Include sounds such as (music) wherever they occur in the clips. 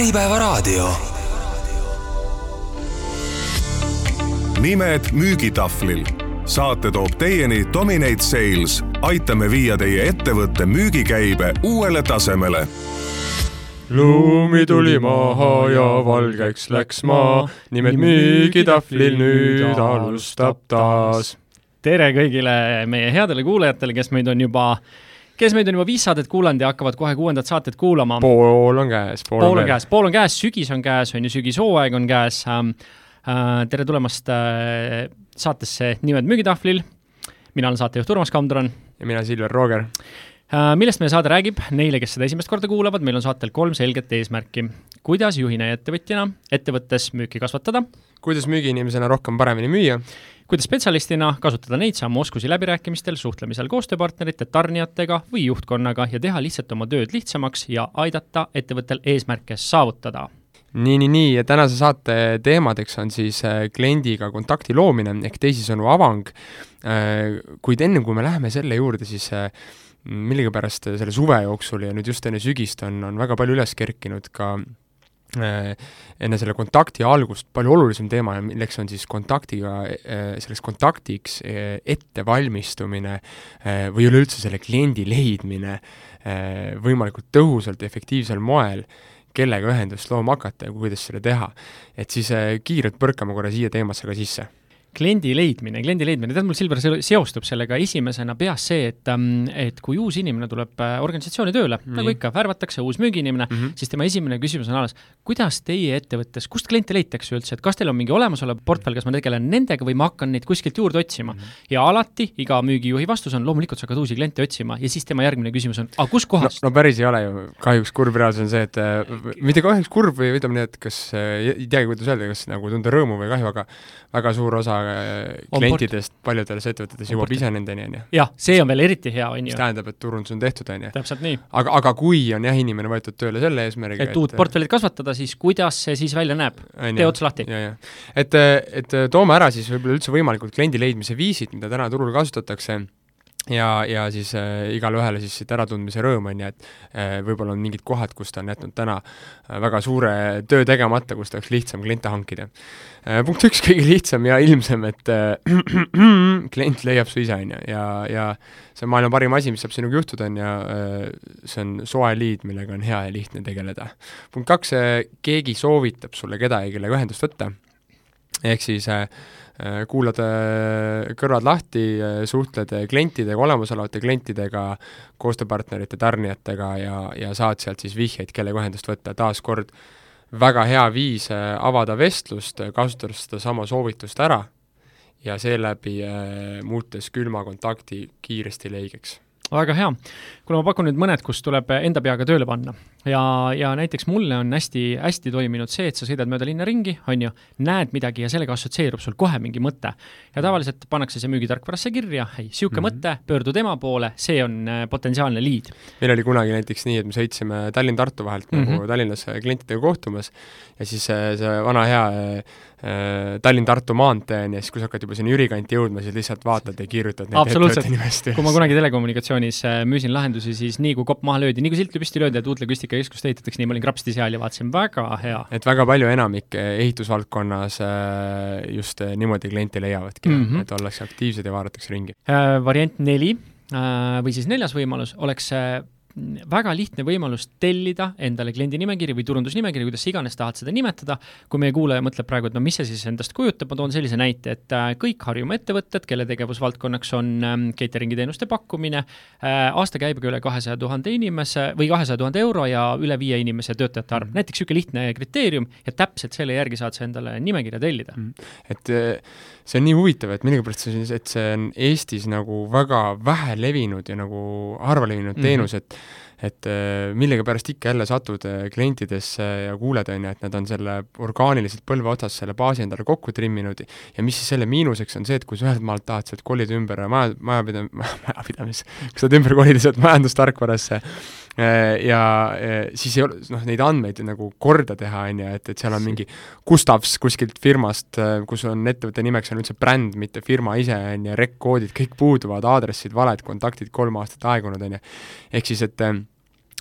Äripäevaraadio. nimed müügitahvlil. saate toob teieni Dominate Sales. aitame viia teie ettevõtte müügikäibe uuele tasemele lumi tuli maha ja valgeks läks maa, nimed müügitahvlil nüüd alustab taas. tere kõigile meie headele kuulajatele, kes meid on juba kes meid on juba viis saadet kuulanud ja hakkavad kohe kuuendat saatet kuulama. pool on käes, pool, pool on käes, pool on käes, sügis on käes, on ju, sügishooaeg on käes ähm,. Äh, tere tulemast äh, saatesse Nimed müügitahvlil. mina olen saatejuht Urmas Kamdran. ja mina Silver Rooger äh,. millest meie saade räägib, neile, kes seda esimest korda kuulavad, meil on saatel kolm selget eesmärki. kuidas juhina ja ettevõtjana ettevõttes müüki kasvatada. kuidas müügiinimesena rohkem paremini müüa kuidas spetsialistina kasutada neid samu oskusi läbirääkimistel, suhtlemisel koostööpartnerite, tarnijatega või juhtkonnaga ja teha lihtsalt oma tööd lihtsamaks ja aidata ettevõttel eesmärke saavutada nii, nii, nii ja tänase saate teemadeks on siis äh, kliendiga kontakti loomine ehk teisisõnu avang. Äh, kuid enne kui me läheme selle juurde, siis äh, millegipärast selle suve jooksul ja nüüd just enne sügist on, on väga palju üles kerkinud ka enne selle kontakti algust palju olulisem teema, milleks on siis kontaktiga, äh, selleks kontaktiks äh, ettevalmistumine või üleüldse selle kliendi leidmine võimalikult tõhusalt ja efektiivsel moel, kellega ühendust looma hakata ja kuidas seda teha. et siis kiirelt põrkame korra siia teemasse ka sisse kliendi leidmine, kliendi leidmine, tead, mul Silver seostub sellega esimesena peas see, et, ähm, et kui uus inimene tuleb äh, organisatsiooni tööle mm, -hmm. nagu ikka, värvatakse uus müügiinimene mm, -hmm. siis tema esimene küsimus on alles, kuidas teie ettevõttes, kust kliente leitakse üldse, et kas teil on mingi olemasolev portfell, kas ma tegelen nendega või ma hakkan neid kuskilt juurde otsima mm. -hmm. ja alati iga müügijuhi vastus on loomulikult sa hakkad uusi kliente otsima ja siis tema järgmine küsimus on, aga kuskohast no,? no päris ei ole ju, kahjuks kurb reaalsus on see, et äh, mitte kahjuks kurb või ütleme nii, et kas äh,, ei teagi, kuidas öelda, kas nagu tunda rõõmu või kahju, aga väga suur osa klientidest paljudes ettevõtetes jõuab ise nendeni, on ju. jah, see on veel eriti hea, on ju. mis tähendab, et turundus on tehtud, on ju. täpselt nii. aga, aga kui on jah, inimene võetud tööle selle eesmärgiga et uut portfellit kasvatada, siis kuidas see siis välja näeb? tee ots lahti. et, et toome ära siis võib-olla üldse võimalikud kliendi leidmise viisid, mida täna turul kasutatakse ja, ja siis äh, igale ühele siis siit äratundmise rõõm, on ju, et äh, võib-olla on mingid kohad, kus ta on jätnud täna äh, väga suure töö tegemata, kus ta oleks lihtsam kliente hankida äh,. punkt üks, (laughs) kõige lihtsam ja ilmsem, et äh, (clears throat) klient leiab su ise, on ju, ja, ja see on maailma parim asi, mis saab sinuga juhtuda, on ju, äh, see on soe liid, millega on hea ja lihtne tegeleda. punkt kaks, keegi soovitab sulle kedagi, kellega ühendust võtta, ehk siis äh, Äh, kuulad äh, kõrvad lahti, suhtled klientidega, olemasolevate klientidega, koostööpartnerite, tarnijatega ja, ja saad sealt siis vihjeid, kellega ühendust võtta, taas kord väga hea viis avada vestlust, kasutades sedasama soovitust ära ja seeläbi muutes külma kontakti kiiresti leigeks väga hea. kuule, ma pakun nüüd mõned, kus tuleb enda peaga tööle panna ja, ja näiteks mulle on hästi, hästi toiminud see, et sa sõidad mööda linna ringi, on ju, näed midagi ja sellega assotsieerub sul kohe mingi mõte. ja tavaliselt pannakse see müügitarkvarasse kirja, ei, niisugune mm -hmm. mõte, pöördu tema poole, see on äh, potentsiaalne lead. meil oli kunagi näiteks nii, et me sõitsime Tallinn-Tartu vahelt mm -hmm. nagu Tallinnas klientidega kohtumas ja siis see, see vana hea äh, Tallinn-Tartu maantee on ja siis, kui sa hakkad juba sinna Jüri kanti jõudma, siis lihtsalt vaatad ja kiirutad neid ettevõtte nimest. kui ma kunagi telekommunikatsioonis äh, müüsin lahendusi, siis nii kui kopp maha löödi, nii kui silt püsti löödi, et Uutla-Küstik logistikakeskust ehitatakse, nii ma olin krapsti seal ja vaatasin, väga hea. et väga palju enamik ehitusvaldkonnas äh, just äh, niimoodi kliente leiavadki mm, -hmm. et ollakse aktiivsed ja vaadatakse ringi. Äh, variant neli või siis neljas võimalus oleks väga lihtne võimalus tellida endale kliendi nimekiri või turundusnimekiri, kuidas iganes tahad seda nimetada. kui meie kuulaja mõtleb praegu, et no mis see siis endast kujutab, ma toon sellise näite, et äh, kõik Harjumaa ettevõtted, kelle tegevusvaldkonnaks on ähm, catering'i teenuste pakkumine, äh, aastakäibega üle kahesaja tuhande inimese või kahesaja tuhande euro ja üle viie inimese töötajate arv, näiteks niisugune lihtne kriteerium ja täpselt selle järgi saad sa endale nimekirja tellida. Mm. et äh, see on nii huvitav, et millegipärast see, et see on Eestis nagu väga vähe levinud ja nagu harva levinud mm -hmm. teenus, et et äh, millegipärast ikka jälle satud äh, klientidesse ja kuuled, on ju, et nad on selle orgaaniliselt põlve otsas selle baasi endale kokku trimminud ja mis siis selle miinuseks on see, et kui sa ühelt maalt tahad sealt kolida ümber maja, majapidam-, majapidamis, kui sa tahad ümber kolida sealt majandustarkvarasse, äh, ja siis ei ole, noh, neid andmeid nagu korda teha, on ju, et, et seal on mingi Gustavs kuskilt firmast, kus on ettevõtte nimeks on üldse bränd, mitte firma ise, on ju, rekk-koodid, kõik puuduvad, aadressid valed, kontaktid kolm aastat aegunud, on ju. ehk siis, et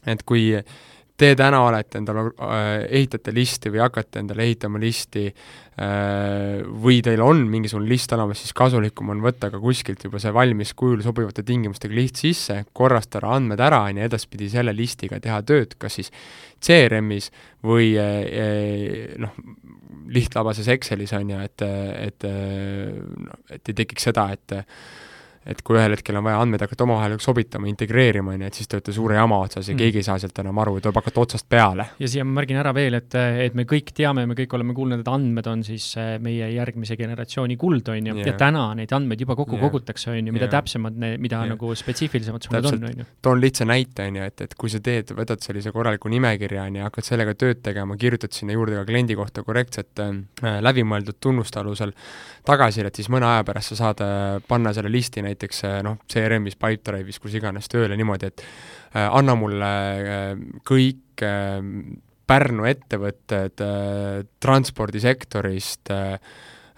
et kui te täna olete endale äh,, ehitate listi või hakkate endale ehitama listi äh, või teil on mingisugune list olemas, siis kasulikum on võtta ka kuskilt juba see valmis kujul sobivate tingimustega liht sisse, korrastada andmed ära, on ju, edaspidi selle listiga teha tööd, kas siis CRM-is või äh, noh, lihtlabases Excelis, on ju, et, et noh, et ei tekiks seda, et et kui ühel hetkel on vaja andmeid hakata omavahel sobitama, integreerima, on ju, et siis te olete suure jama otsas ja mm. keegi ei saa sealt enam aru ja tuleb hakata otsast peale. ja siia ma märgin ära veel, et, et me kõik teame, me kõik oleme kuulnud, et andmed on siis äh, meie järgmise generatsiooni kuld, on ju yeah., ja täna neid andmeid juba kokku yeah. kogutakse, on ju, mida yeah. täpsemad, mida yeah. nagu spetsiifilisemad sul need on, on ju. toon lihtsa näite, on ju, et, et kui sa teed, võtad sellise korraliku nimekirja, on ju, hakkad sellega tööd tegema, kirjutad sinna juurde ka kliendi kohta korrektset äh, läbimõeldud tunnuste alusel tagasisidet, siis mõne aja pärast sa saad äh, panna selle listi näiteks äh, noh, CRM-is, Pipedrive'is, kus iganes tööle niimoodi, et äh, anna mulle äh, kõik äh, Pärnu ettevõtted äh, transpordisektorist Äh,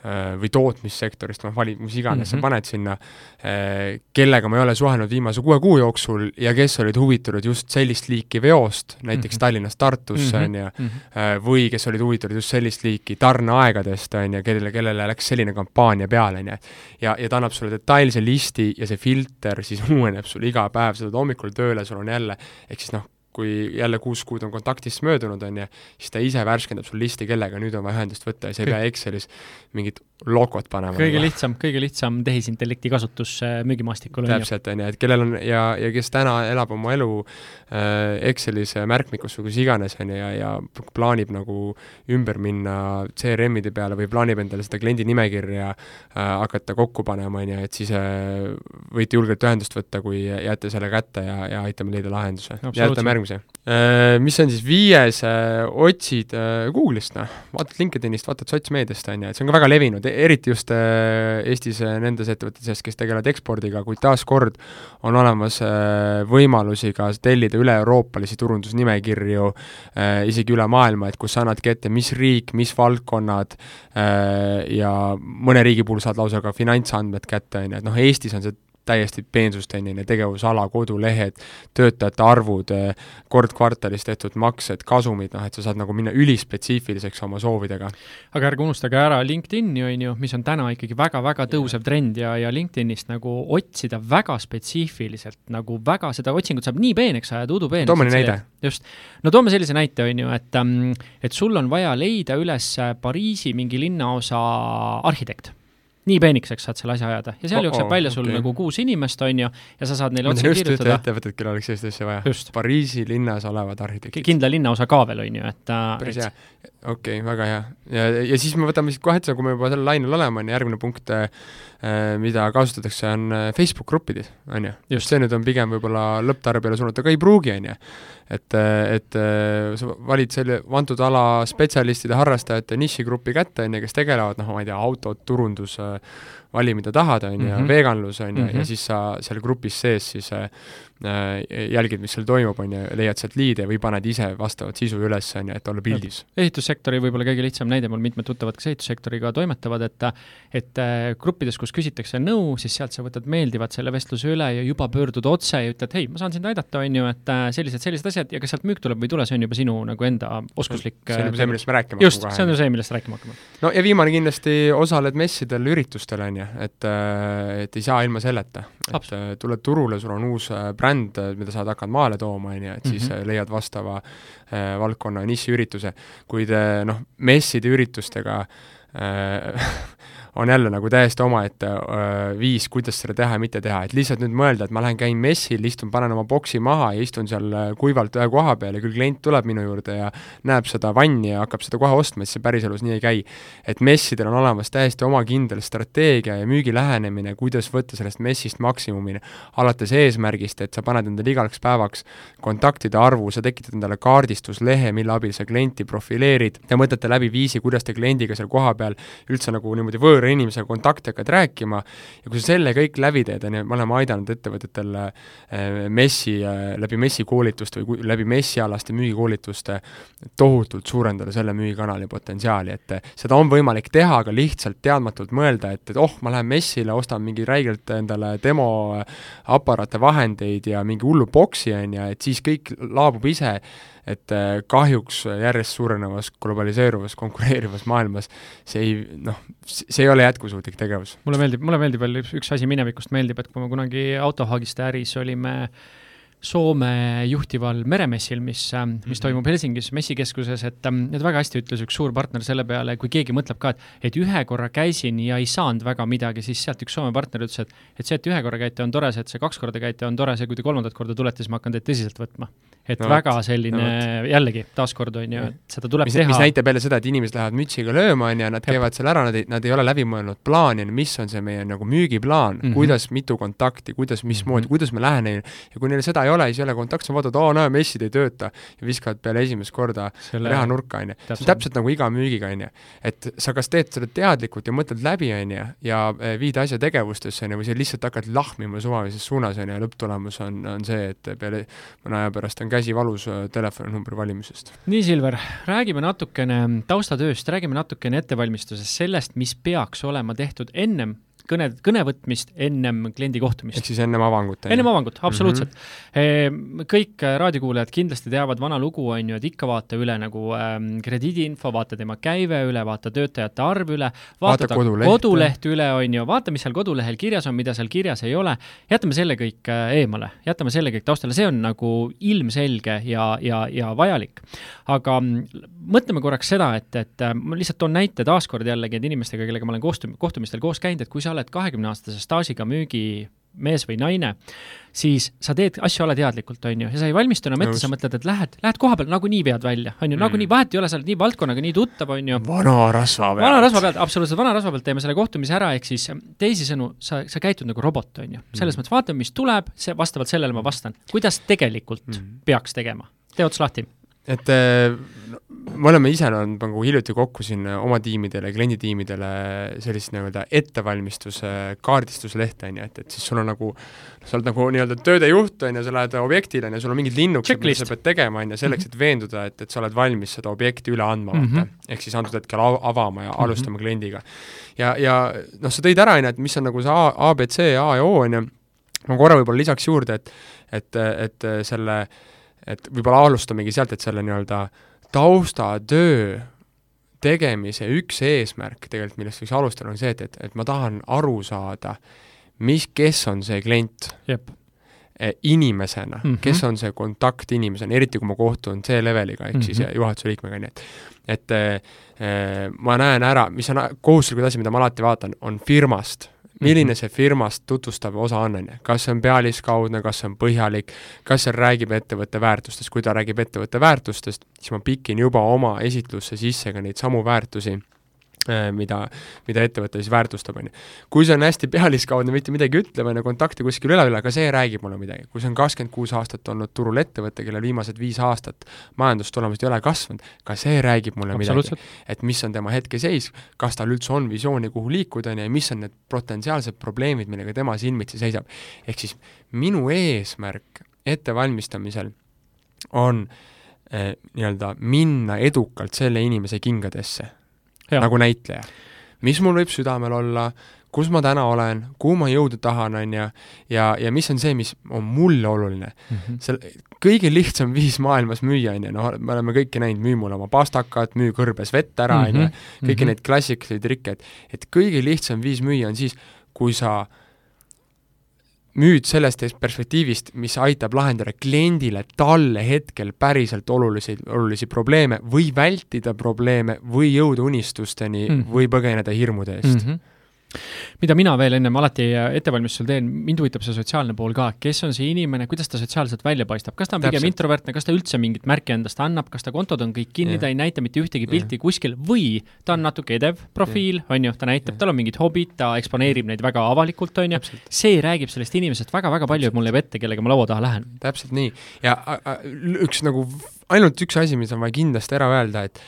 või tootmissektorist, noh, vali, mis iganes mm -hmm. sa mhm. paned sinna, äh, kellega ma ei ole suhelnud viimase kuue kuu jooksul ja kes olid huvitatud just sellist liiki veost, näiteks mm -hmm. Tallinnast Tartusse, mhm. on ju, mhm. äh, või kes olid huvitatud just sellist liiki tarneaegadest, on ju, kellele, kellele läks selline kampaania peale, on ju. ja, ja ta annab sulle detailse listi ja see filter siis (laughs) uueneb sul iga päev, sa tuled hommikul tööle, sul on jälle, ehk siis noh, kui jälle kuus kuud on kontaktist möödunud, on ju, siis ta ise värskendab sul listi, kellega nüüd on vaja ühendust võtta ja sa ei pea Excelis mingit logot panema. kõige nagu. lihtsam, kõige lihtsam tehisintellekti kasutus äh, müügimaastikul. täpselt, on ju, et kellel on ja, ja kes täna elab oma elu äh, Excelis äh, märkmikus või kus iganes, on ju, ja, ja plaanib nagu ümber minna CRM-ide peale või plaanib endale seda kliendi nimekirja äh, hakata kokku panema, on ju, et siis äh, võite julgelt ühendust võtta, kui jääte selle kätte ja, ja aitame leida lahenduse. jätame järgmise. Mis on siis? Viies äh,, otsid äh, Google'ist, noh, vaatad LinkedInist, vaatad sotsmeediast, on ju, et see on ka väga levinud eriti just äh, Eestis äh, nendes ettevõtete seas, kes tegelevad ekspordiga, kuid taaskord on olemas äh, võimalusi ka tellida üle-euroopalisi turundusnimekirju, isegi üle maailma, et kus sa annadki ette, mis riik, mis valdkonnad ja mõne riigi puhul saad lausa ka finantsandmed kätte, on ju, et noh, Eestis on see täiesti peensustennine tegevusala, kodulehed, töötajate arvud, kord kvartalis tehtud maksed, kasumid, noh et sa saad nagu minna ülispetsiifiliseks oma soovidega. aga ärge unustage ära LinkedIni, on ju, mis on täna ikkagi väga-väga tõusev trend ja, ja LinkedInist nagu otsida väga spetsiifiliselt, nagu väga, seda otsingut saab nii peeneks ajada, udupeeneks. too mõni näide. just. no toome sellise näite, on ju, et, ähm, et sul on vaja leida üles Pariisi mingi linnaosa arhitekt nii peenikeseks saad selle asja ajada ja seal oh, jookseb välja sul okay. nagu kuus inimest, on ju, ja sa saad neile otse kirjutada. ettevõtet, kellel oleks sellist asja vaja. Pariisi linnas olevad arhitektid. kindla linnaosa ka veel, on ju, et päris hea. okei okay,, väga hea. ja, ja siis me võtame siit kohe ette, kui me juba sellel lainel oleme, on ju, järgmine punkt, äh, mida kasutatakse, on äh, Facebook gruppides, on ju. see nüüd on pigem võib-olla lõpptarbijale suunatud, aga ei pruugi, on ju et, et sa valid selle antud ala spetsialistide, harrastajate nišigrupi kätte, on ju, kes tegelevad, noh, ma ei tea, autod, turundus, vali, mida tahad, on ju, mhm. veganlus, on ju, ja mhm. siis sa seal grupis sees siis äh, jälgid, mis seal toimub, on ju, leiad sealt liide või paned ise vastavat sisu üles, on ju, et olla pildis. ehitussektori võib-olla kõige lihtsam näide, mul mitmed tuttavad, kes ehitussektoriga toimetavad, et et äh, gruppides, kus küsitakse nõu, siis sealt sa võtad meeldivalt selle vestluse üle ja juba pöördud otse ja ütled, hei, ma saan sind aidata, on ju, et äh, sellised, sellised asjad ja kas sealt müük tuleb või ei tule, see on juba sinu nagu enda oskuslik see on juba see, millest me rääkima just, see on ju see, millest rääkima hakkame. no ja viimane kindlasti, osaled messidel, üritustel, on ju, et, äh, et ei saa ilma selleta. et tuled turule, sul on uus bränd, mida sa oled hakanud maale tooma, on ju, et siis mm -hmm. leiad vastava äh, valdkonna nišiürituse, kuid äh, noh, messide üritustega äh, (laughs) on jälle nagu täiesti omaette viis, kuidas seda teha ja mitte teha, et lihtsalt nüüd mõelda, et ma lähen käin messil, istun, panen oma boksi maha ja istun seal kuivalt ühe koha peal ja küll klient tuleb minu juurde ja näeb seda vanni ja hakkab seda kohe ostma, siis see päriselus nii ei käi. et messidel on olemas täiesti oma kindel strateegia ja müügilähenemine, kuidas võtta sellest messist maksimumini, alates eesmärgist, et sa paned endale igaks päevaks kontaktide arvu, sa tekitad endale kaardistuslehe, mille abil sa klienti profileerid ja mõtlete läbi viisi, kuidas te kliendiga seal kohapeal üldse nagu niimoodi võõr võõra inimesega kontakti hakkad rääkima ja kui sa selle kõik läbi teed, on ju, me oleme aidanud ettevõtetel äh, messi, äh, läbi messi koolituste või läbi messialaste müügikoolituste tohutult suurendada selle müügikanali potentsiaali, et äh, seda on võimalik teha, aga lihtsalt teadmatult mõelda, et, et oh, ma lähen messile, ostan mingi räigelt endale demoaparaate, vahendeid ja mingi hullu boksi, on ju, et siis kõik laabub ise et äh, kahjuks järjest suurenevas globaliseeruvas, konkureerivas maailmas see ei noh, see ei ole jätkusuutlik tegevus. mulle meeldib, mulle meeldib veel üks, üks asi minevikust meeldib, et kui me kunagi autohaagiste äris olime äh, Soome juhtival meremessil, mis, äh, mis mm -hmm. toimub Helsingis messikeskuses, et, ähm, et väga hästi ütles üks suur partner selle peale, kui keegi mõtleb ka, et et ühe korra käisin ja ei saanud väga midagi, siis sealt üks Soome partner ütles, et et see, et ühe korra käite, on tore, see, et see kaks korda käite, on tore, see, kui te kolmandat korda tulete, siis ma hakkan teid tõsiselt võtma et no, väga selline no, jällegi, taaskord on ju, et seda tuleb mis, teha. mis näitab jälle seda, et inimesed lähevad mütsiga lööma, on ju, nad käivad seal ära, nad ei, nad ei ole läbi mõelnud plaani, mis on see meie nagu müügiplaan mm, -hmm. kuidas mitu kontakti, kuidas, mismoodi mm, -hmm. kuidas me läheneme ja kui neil seda ei ole, siis ei ole kontakti, sa vaatad, aa näe, messid ei tööta ja viskavad peale esimest korda Selle... reha nurka, on ju. see on täpselt nagu iga müügiga, on ju. et sa kas teed seda teadlikult ja mõtled läbi, on ju, ja e, viid asja tegevustesse, on ju, või sa lihtsalt hakkad lahmima suvalises suunas, on ju, ja lõpptulemus on, on see, et peale mõne aja pärast on käsi valus telefoninumbri valimisest. nii, Silver, räägime natukene taustatööst, räägime natukene ettevalmistusest, sellest, mis peaks olema tehtud ennem kõne, kõne võtmist ennem kliendi kohtumist. ehk siis ennem avangut? ennem avangut, absoluutselt mm. -hmm. kõik äh, raadiokuulajad kindlasti teavad vana lugu, on ju, et ikka vaata üle nagu ähm, krediidiinfo, vaata tema käive üle, vaata töötajate arv üle, vaata, koduleht, koduleht üle, on ju, vaata, mis seal kodulehel kirjas on, mida seal kirjas ei ole, jätame selle kõik äh, eemale, jätame selle kõik taustale, see on nagu ilmselge ja, ja, ja vajalik. aga mm, mõtleme korraks seda, et, et ma lihtsalt toon näite taaskord jällegi, et inimestega, kellega ma olen kohtum-, kohtumistel koos käinud, et kui sa oled kahekümneaastase staažiga müügimees või naine, siis sa teed asju alateadlikult, on ju, ja sa ei valmistu enam ette, sa mõtled, et lähed, lähed koha peal, nagunii vead välja, on ju mm., nagunii vahet ei ole, sa oled nii valdkonnaga nii tuttav, on ju. vana rasva pealt. vana rasva pealt, absoluutselt, vana rasva pealt teeme selle kohtumise ära, ehk siis teisisõnu, sa, sa käitud nagu robot, on ju. selles mm. mõttes vaatame, mis tuleb, see, vastavalt sellele ma vastan. kuidas tegelikult mm. peaks tegema? tee ots lahti et äh, me oleme ise olnud nagu hiljuti kokku siin oma tiimidele, klienditiimidele sellist nii-öelda ettevalmistuse kaardistuslehte, on ju, et, et siis sul on nagu, sa oled nagu nii-öelda töödejuht, on ju, sa lähed objektile, on ju, sul on mingid linnukesed, mida sa pead tegema, on ju, selleks, et veenduda, et, et sa oled valmis seda objekti üle andma mm, -hmm. vaata. ehk siis antud hetkel av avama ja mm -hmm. alustama kliendiga. ja, ja noh, sa tõid ära, on ju, et mis on nagu see A, abc, A ja O, on ju, ma korra võib-olla lisaks juurde, et et, et selle äh, et võib-olla alustamegi sealt, et selle nii-öelda taustatöö tegemise üks eesmärk tegelikult, millest võiks alustada, on see, et, et, et ma tahan aru saada, mis, kes on see klient e, inimesena mm, -hmm. kes on see kontaktinimesena, eriti kui ma kohtun C-leveliga, ehk mm -hmm. siis mhm. juhatuse liikmega, nii et et e, e, ma näen ära, mis on kohustuslikud asjad, mida ma alati vaatan, on firmast milline see firmast tutvustav osa on, on ju, kas see on pealiskaudne, kas see on põhjalik, kas see räägib ettevõtte väärtustest, kui ta räägib ettevõtte väärtustest, siis ma pikin juba oma esitlusse sisse ka neid samu väärtusi mida, mida ettevõte siis väärtustab, on ju. kui see on hästi pealiskaudne, mitte midagi ütlev, on ju, kontakti kuskil üleval, aga see räägib mulle midagi. kui see on kakskümmend kuus aastat olnud turul ettevõte, kellel viimased viis aastat majandustulemused ei ole kasvanud, ka see räägib mulle midagi. et mis on tema hetkeseis, kas tal üldse on visiooni, kuhu liikuda, on ju, ja mis on need potentsiaalsed probleemid, millega tema silmitsi seisab. ehk siis minu eesmärk ettevalmistamisel on eh, nii-öelda minna edukalt selle inimese kingadesse nagu näitleja. mis mul võib südamel olla, kus ma täna olen, kuhu ma jõuda tahan, on ju, ja, ja mis on see, mis on mulle oluline mm. -hmm. seal kõige lihtsam viis maailmas müüa, on ju, noh, me oleme kõiki näinud, müü mulle oma pastakat, müü kõrbes vett ära, on ju, mhm. kõiki mm -hmm. neid klassikalisi trikke, et et kõige lihtsam viis müüa on siis, kui sa äh, müüd sellest perspektiivist, mis aitab lahendada kliendile talle hetkel päriselt olulisi, olulisi probleeme või vältida probleeme või jõuda unistusteni mm -hmm. või põgeneda hirmude eest mm. -hmm mida mina veel ennem alati ettevalmistusel teen, mind huvitab see sotsiaalne pool ka, kes on see inimene, kuidas ta sotsiaalselt välja paistab, kas ta on pigem introvertne, kas ta üldse mingit märki endast annab, kas ta kontod on kõik kinni, ta ei näita mitte ühtegi pilti ja. kuskil. Või ta on natuke edev profiil, on ju, ta näitab, tal on mingid hobid, ta eksponeerib neid väga avalikult, on ju, see räägib sellest inimesest väga-väga palju, et mul jääb ette, kellega ma laua taha lähen. täpselt nii. Ja üks nagu, ainult üks asi, mis on vaja kindlasti ära öelda, et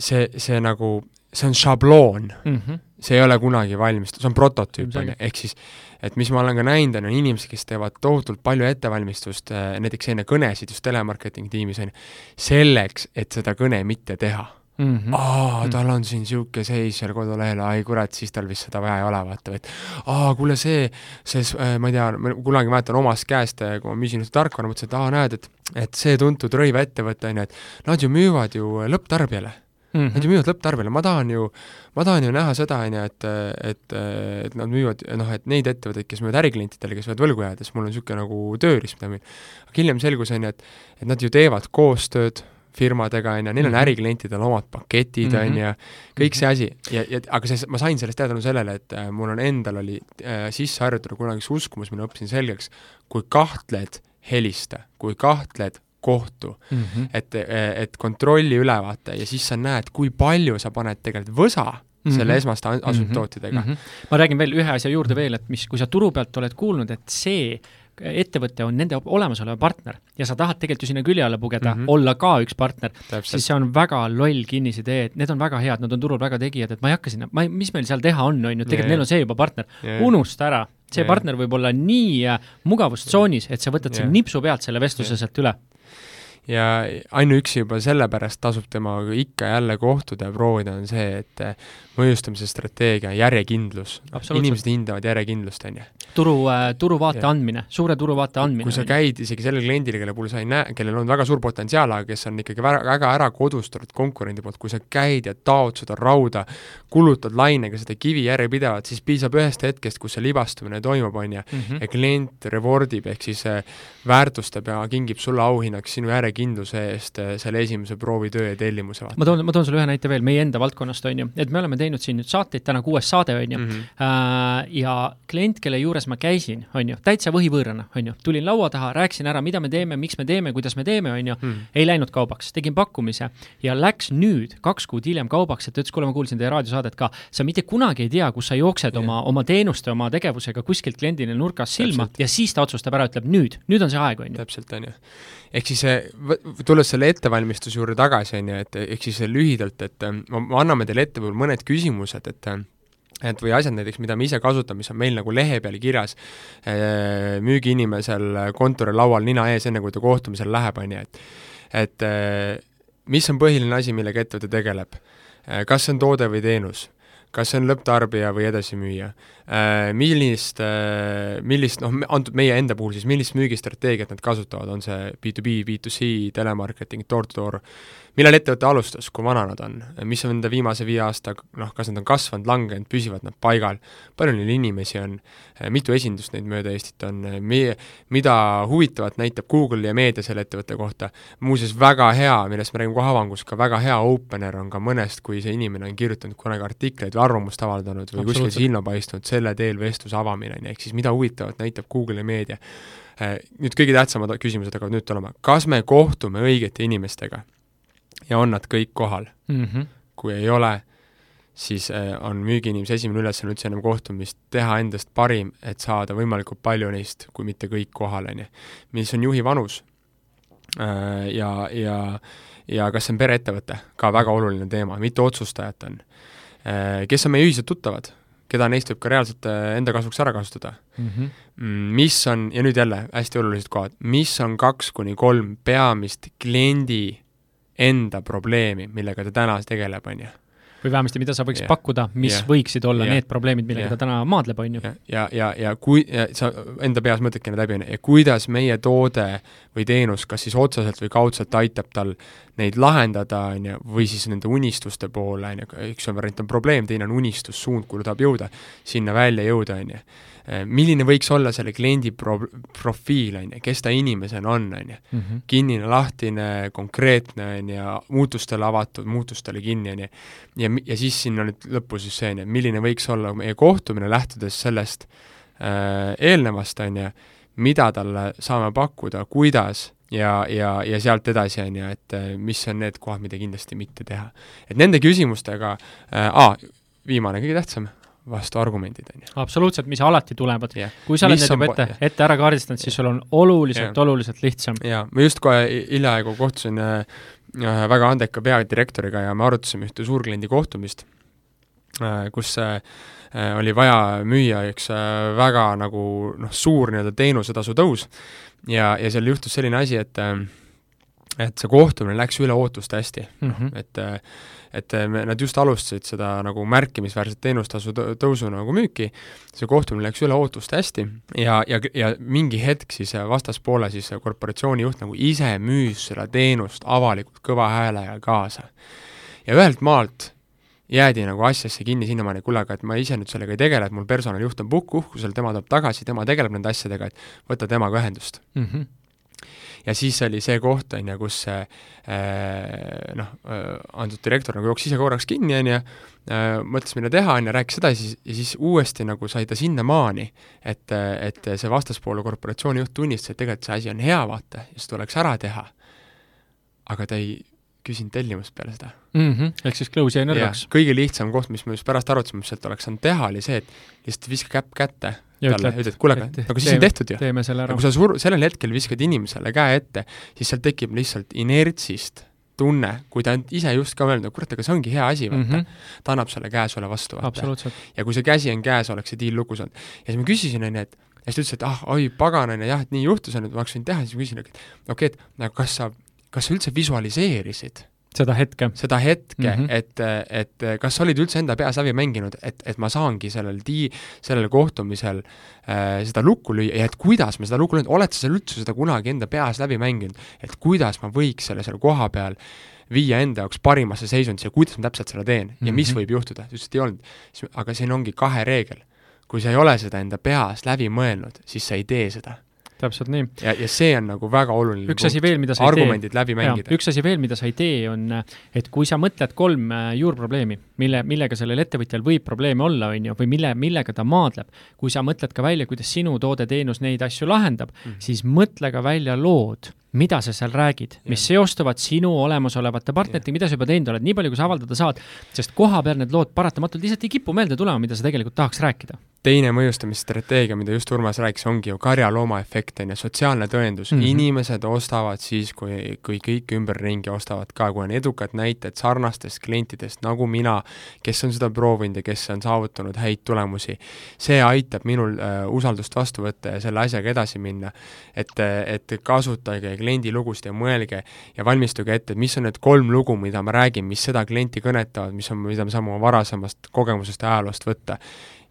see, see nagu see on šabloon. Mm, -hmm. see ei ole kunagi valmis, see on prototüüp, on ju, ehk siis et mis ma olen ka näinud, on inimesed, kes teevad tohutult palju ettevalmistust, äh, näiteks enne kõnesid just telemarketingi tiimis, on ju, selleks, et seda kõne mitte teha. Mm -hmm. aa, tal on siin niisugune seis seal kodulehel, ai kurat, siis tal vist seda vaja ei ole, vaata, et aa, kuule see, see, äh, ma ei tea, ma kunagi mäletan omast käest, äh, kui ma müüsin ühte tarkvara, mõtlesin, et aa, näed, et et see tuntud rõivaettevõte, on ju, et nad ju müüvad ju lõpptarbijale mm. -hmm. Nad ju müüvad lõpptarbijale, ma tahan ju, ma tahan ju näha seda, on ju, et, et, et nad müüvad, noh, et neid ettevõtteid, kes müüvad äriklientidele, kes võivad võlgu jääda, siis mul on niisugune nagu tööriist, mida müün. aga hiljem selgus, on ju, et, et nad ju teevad koostööd firmadega, on ju, neil on -hmm. äriklientidel omad paketid, on ju, kõik see asi ja, ja aga see, ma sain sellest teada tänu sellele, et äh, mul on endal oli äh, sisse harjutatud kunagi üks uskumus, mille õppisin selgeks, kui kahtled, helista, kui kahtled, kohtu mm. -hmm. et, et kontrolli ülevaate ja siis sa näed, kui palju sa paned tegelikult võsa mm -hmm. selle esmaste asundtootjatega mm. -hmm. ma räägin veel ühe asja juurde veel, et mis, kui sa turu pealt oled kuulnud, et see ettevõte on nende olemasolev partner ja sa tahad tegelikult ju sinna külje alla pugeda mm, -hmm. olla ka üks partner, siis see on väga loll kinnisidee, et need on väga head, nad on turul väga tegijad, et ma ei hakka sinna, ma ei, mis meil seal teha on, on ju, tegelikult yeah. neil on see juba partner yeah., unusta ära, see yeah. partner võib olla nii äh, mugavustsoonis, et sa võtad yeah. selle nipsu pealt selle vestluse yeah. sealt üle ja ainuüksi juba sellepärast tasub temaga ikka jälle kohtuda ja proovida, on see, et mõjustamise strateegia, järjekindlus. inimesed hindavad järjekindlust, on ju. turu äh,, turuvaate ja. andmine, suure turuvaate andmine. kui sa käid isegi sellele kliendile, kelle puhul sa ei näe, kellel on väga suur potentsiaal, aga kes on ikkagi väga, väga ära kodustatud konkurendi poolt, kui sa käid ja taod seda rauda, kulutad lainega seda kivi järjepidevalt, siis piisab ühest hetkest, kus see libastumine toimub, on ju, mhm. ja klient reward ib, ehk siis äh, väärtustab ja kingib sulle auhinnaks sinu järjekindluse eest äh, selle esimese proovitöö ja tellimuse. ma toon, ma toon sulle ühe näite veel meie enda valdkonnast, on ju, et me oleme teinud siin nüüd saateid, täna kuues saade, on ju mm, -hmm. ja klient, kelle juures ma käisin, on ju, täitsa võhivõõrana, on ju, tulin laua taha, rääkisin ära, mida me teeme, miks me teeme, kuidas me teeme, on ju, mhm. ei läinud kaubaks, tegin pakkumise ja läks nüüd, kaks kuud hiljem kaubaks, et ta ütles, kuule, ma kuulsin teie raadiosaadet ka, sa mitte kunagi ei tea, kus sa jooksed yeah. oma, oma teenuste, oma tegevusega kuskilt kliendile nurgast silma Täpselt. ja siis ta otsustab ära, ütleb nüüd, nüüd on see aeg, on ju. täpselt, on ju ehk siis tulles selle ettevalmistuse juurde tagasi, on ju, et ehk siis lühidalt, et me anname teile ette võib-olla mõned küsimused, et et või asjad näiteks, mida me ise kasutame, mis on meil nagu lehe peal kirjas müügiinimesel kontori laual nina ees, enne kui ta kohtumisele läheb, on ju, et et mis on põhiline asi, millega ettevõte tegeleb? kas see on toode või teenus? Kas see on lõpptarbija või edasimüüja, millist, millist noh, antud meie enda puhul siis, millist müügistrateegiat nad kasutavad, on see B2B, B2C, telemarketing, door-to-door, millal ettevõte alustas, kui vana nad on, mis on nende viimase viie aasta, noh, kas nad on kasvanud, langenud, püsivad nad paigal, palju neil inimesi on, mitu esindust neid mööda Eestit on, meie, mida huvitavat näitab Google ja meedia selle ettevõtte kohta, muuseas väga hea, millest me räägime kohe avangus, ka väga hea opener on ka mõnest, kui see inimene on kirjutanud kunagi artikleid või arvamust avaldanud või kuskil silma paistnud, selle teel vestluse avamine, on ju, ehk siis mida huvitavat näitab Google ja meedia. Nüüd kõige tähtsamad küsimused hakkavad nüüd tulema, kas me kohtume õigete inimestega? Ja on nad kõik kohal mm. -hmm. kui ei ole, siis äh, on müügiinimese esimene ülesanne üldse ennem kohtumist teha endast parim, et saada võimalikult palju neist, kui mitte kõik kohal, on ju. mis on juhi vanus äh, ja, ja, ja kas see on pereettevõte, ka väga oluline teema, mitu otsustajat on. Äh, kes on meie ühised tuttavad, keda neist võib ka reaalselt enda kasuks ära kasutada mhm. mm. -hmm. mis on, ja nüüd jälle hästi olulised kohad, mis on kaks kuni kolm peamist kliendi enda probleemi, millega ta täna tegeleb, on ju. Või vähemasti, mida sa võiks ja, pakkuda, mis ja, võiksid olla ja, need probleemid, millega ja, ta täna maadleb, on ju. ja, ja, ja, ja kui, sa enda peas mõtledki need läbi, on ju, ja kuidas meie toode või teenus kas siis otseselt või kaudselt aitab tal neid lahendada, on ju, või siis nende unistuste poole, on ju, üks on variant on probleem, teine on unistus, suund, kuhu ta tahab jõuda, sinna välja jõuda, on ju Äh, milline võiks olla selle kliendi pro-, profiil, on ju, kes ta inimesena on, on ju. Mhm. kinnine, lahtine, konkreetne, on ju, muutustele avatud, muutustele kinni, on ju. ja, ja siis sinna nüüd lõppu siis see, on ju, milline võiks olla meie kohtumine, lähtudes sellest äh, eelnevast, on ju, mida talle saame pakkuda, kuidas ja, ja, ja sealt edasi, on ju, et äh, mis on need kohad, mida kindlasti mitte teha. et nende küsimustega äh,, viimane, kõige tähtsam vastuargumendid, on ju. absoluutselt, mis alati tulevad yeah.. kui sa oled need juba ette, ette ära kaardistanud, siis sul on oluliselt yeah., oluliselt lihtsam. jaa, ma just kohe hiljaaegu kohtusin äh, väga andeka peadirektoriga ja me arutasime ühte suurkliendi kohtumist kus äh, äh oli vaja müüa üks äh, väga nagu noh, suur nii-öelda teenusetasu tõus ja, ja seal juhtus selline asi, et äh, et see kohtumine läks üle ootuste hästi mm. -hmm. et et me, nad just alustasid seda nagu märkimisväärset teenustasu tõ- tõusu nagu müüki, see kohtumine läks üle ootuste hästi ja, ja, ja mingi hetk siis vastaspoole siis korporatsiooni juht nagu ise müüs seda teenust avalikult kõva häälega kaasa. ja ühelt maalt jäädi nagu asjasse kinni sinnamaani, kuule, aga et ma ise nüüd sellega ei tegele, et mul personalijuht on puhkuhkusel, tema tuleb tagasi, tema tegeleb nende asjadega, et võta temaga ühendust mm. -hmm. ja siis oli see koht, on ju, kus see äh, noh äh,, antud direktor nagu jooksis ise korraks kinni, on ju, äh, mõtles, mida teha, on ju, rääkis edasi ja siis uuesti nagu sai ta sinnamaani, et, et see vastaspoole korporatsiooni juht tunnistas, et tegelikult see asi on hea, vaata, ja see tuleks ära teha. aga ta ei küsinud tellimust peale seda mm. -hmm. ehk siis close jäi nõrgaks. kõige lihtsam koht, mis me just pärast arutasime, mis sealt oleks saanud teha, oli see, et lihtsalt viska käpp kätte ja talle, ütled, kuule, aga aga siis on tehtud ju. selle ära. kui sa sur-, sellel hetkel viskad inimesele käe ette, siis sealt tekib lihtsalt inertsist tunne, kui ta on ise just ka öelnud, et kurat, aga see ongi hea asi, vaata mm. -hmm. ta annab selle käe sulle vastu, vaata. ja kui see käsi on käes, oleks see diil lukus olnud. ja siis ma küsisin, on ju, et ja siis ta ütles, et ah, oi pagan, on ju, jah, et nii juhtus, on ju, et ma oleks võinud teha, siis ma küsin, et okei okay,, et aga kas sa, kas sa üldse visualiseerisid seda hetke. seda hetke mm, -hmm. et, et kas sa olid üldse enda peas läbi mänginud, et, et ma saangi sellel tii-, sellel kohtumisel äh, seda lukku lüüa ja et kuidas ma seda lukku löön, oled sa seal üldse seda kunagi enda peas läbi mänginud, et kuidas ma võiks selle seal koha peal viia enda jaoks parimasse seisundisse ja kuidas ma täpselt seda teen mm -hmm. ja mis mhm. võib juhtuda, ta ütles, et ei olnud. aga siin ongi kahe reegel. kui sa ei ole seda enda peas läbi mõelnud, siis sa ei tee seda täpselt nii. ja, ja see on nagu väga oluline üks asi veel, mida sa argumendid läbi mängida. üks asi veel, mida sa ei tee, on, et kui sa mõtled kolm äh, juurprobleemi, mille, millega sellel ettevõtjal võib probleeme olla, on ju, või mille, millega ta maadleb, kui sa mõtled ka välja, kuidas sinu toode, teenus neid asju lahendab mm, -hmm. siis mõtle ka välja lood, mida sa seal räägid, mis seostuvad sinu olemasolevate partneritega, mida sa juba teinud oled, nii palju, kui sa avaldada saad, sest koha peal need lood paratamatult lihtsalt ei kipu meelde tulema, mida sa tegelikult tahaks rääkida teine mõjustamisstrateegia, mida just Urmas rääkis, ongi ju karjalooma efekt, on ju, sotsiaalne tõendus mm. -hmm. inimesed ostavad siis, kui, kui kõik ümberringi ostavad ka, kui on edukad näited sarnastest klientidest, nagu mina, kes on seda proovinud ja kes on saavutanud häid tulemusi. see aitab minul äh, usaldust vastu võtta ja selle asjaga edasi minna. et, et kasutage kliendi lugusid ja mõelge ja valmistuge ette, et mis on need kolm lugu, mida ma räägin, mis seda klienti kõnetavad, mis on, mida me saame oma varasemast kogemusest ja ajaloost võtta.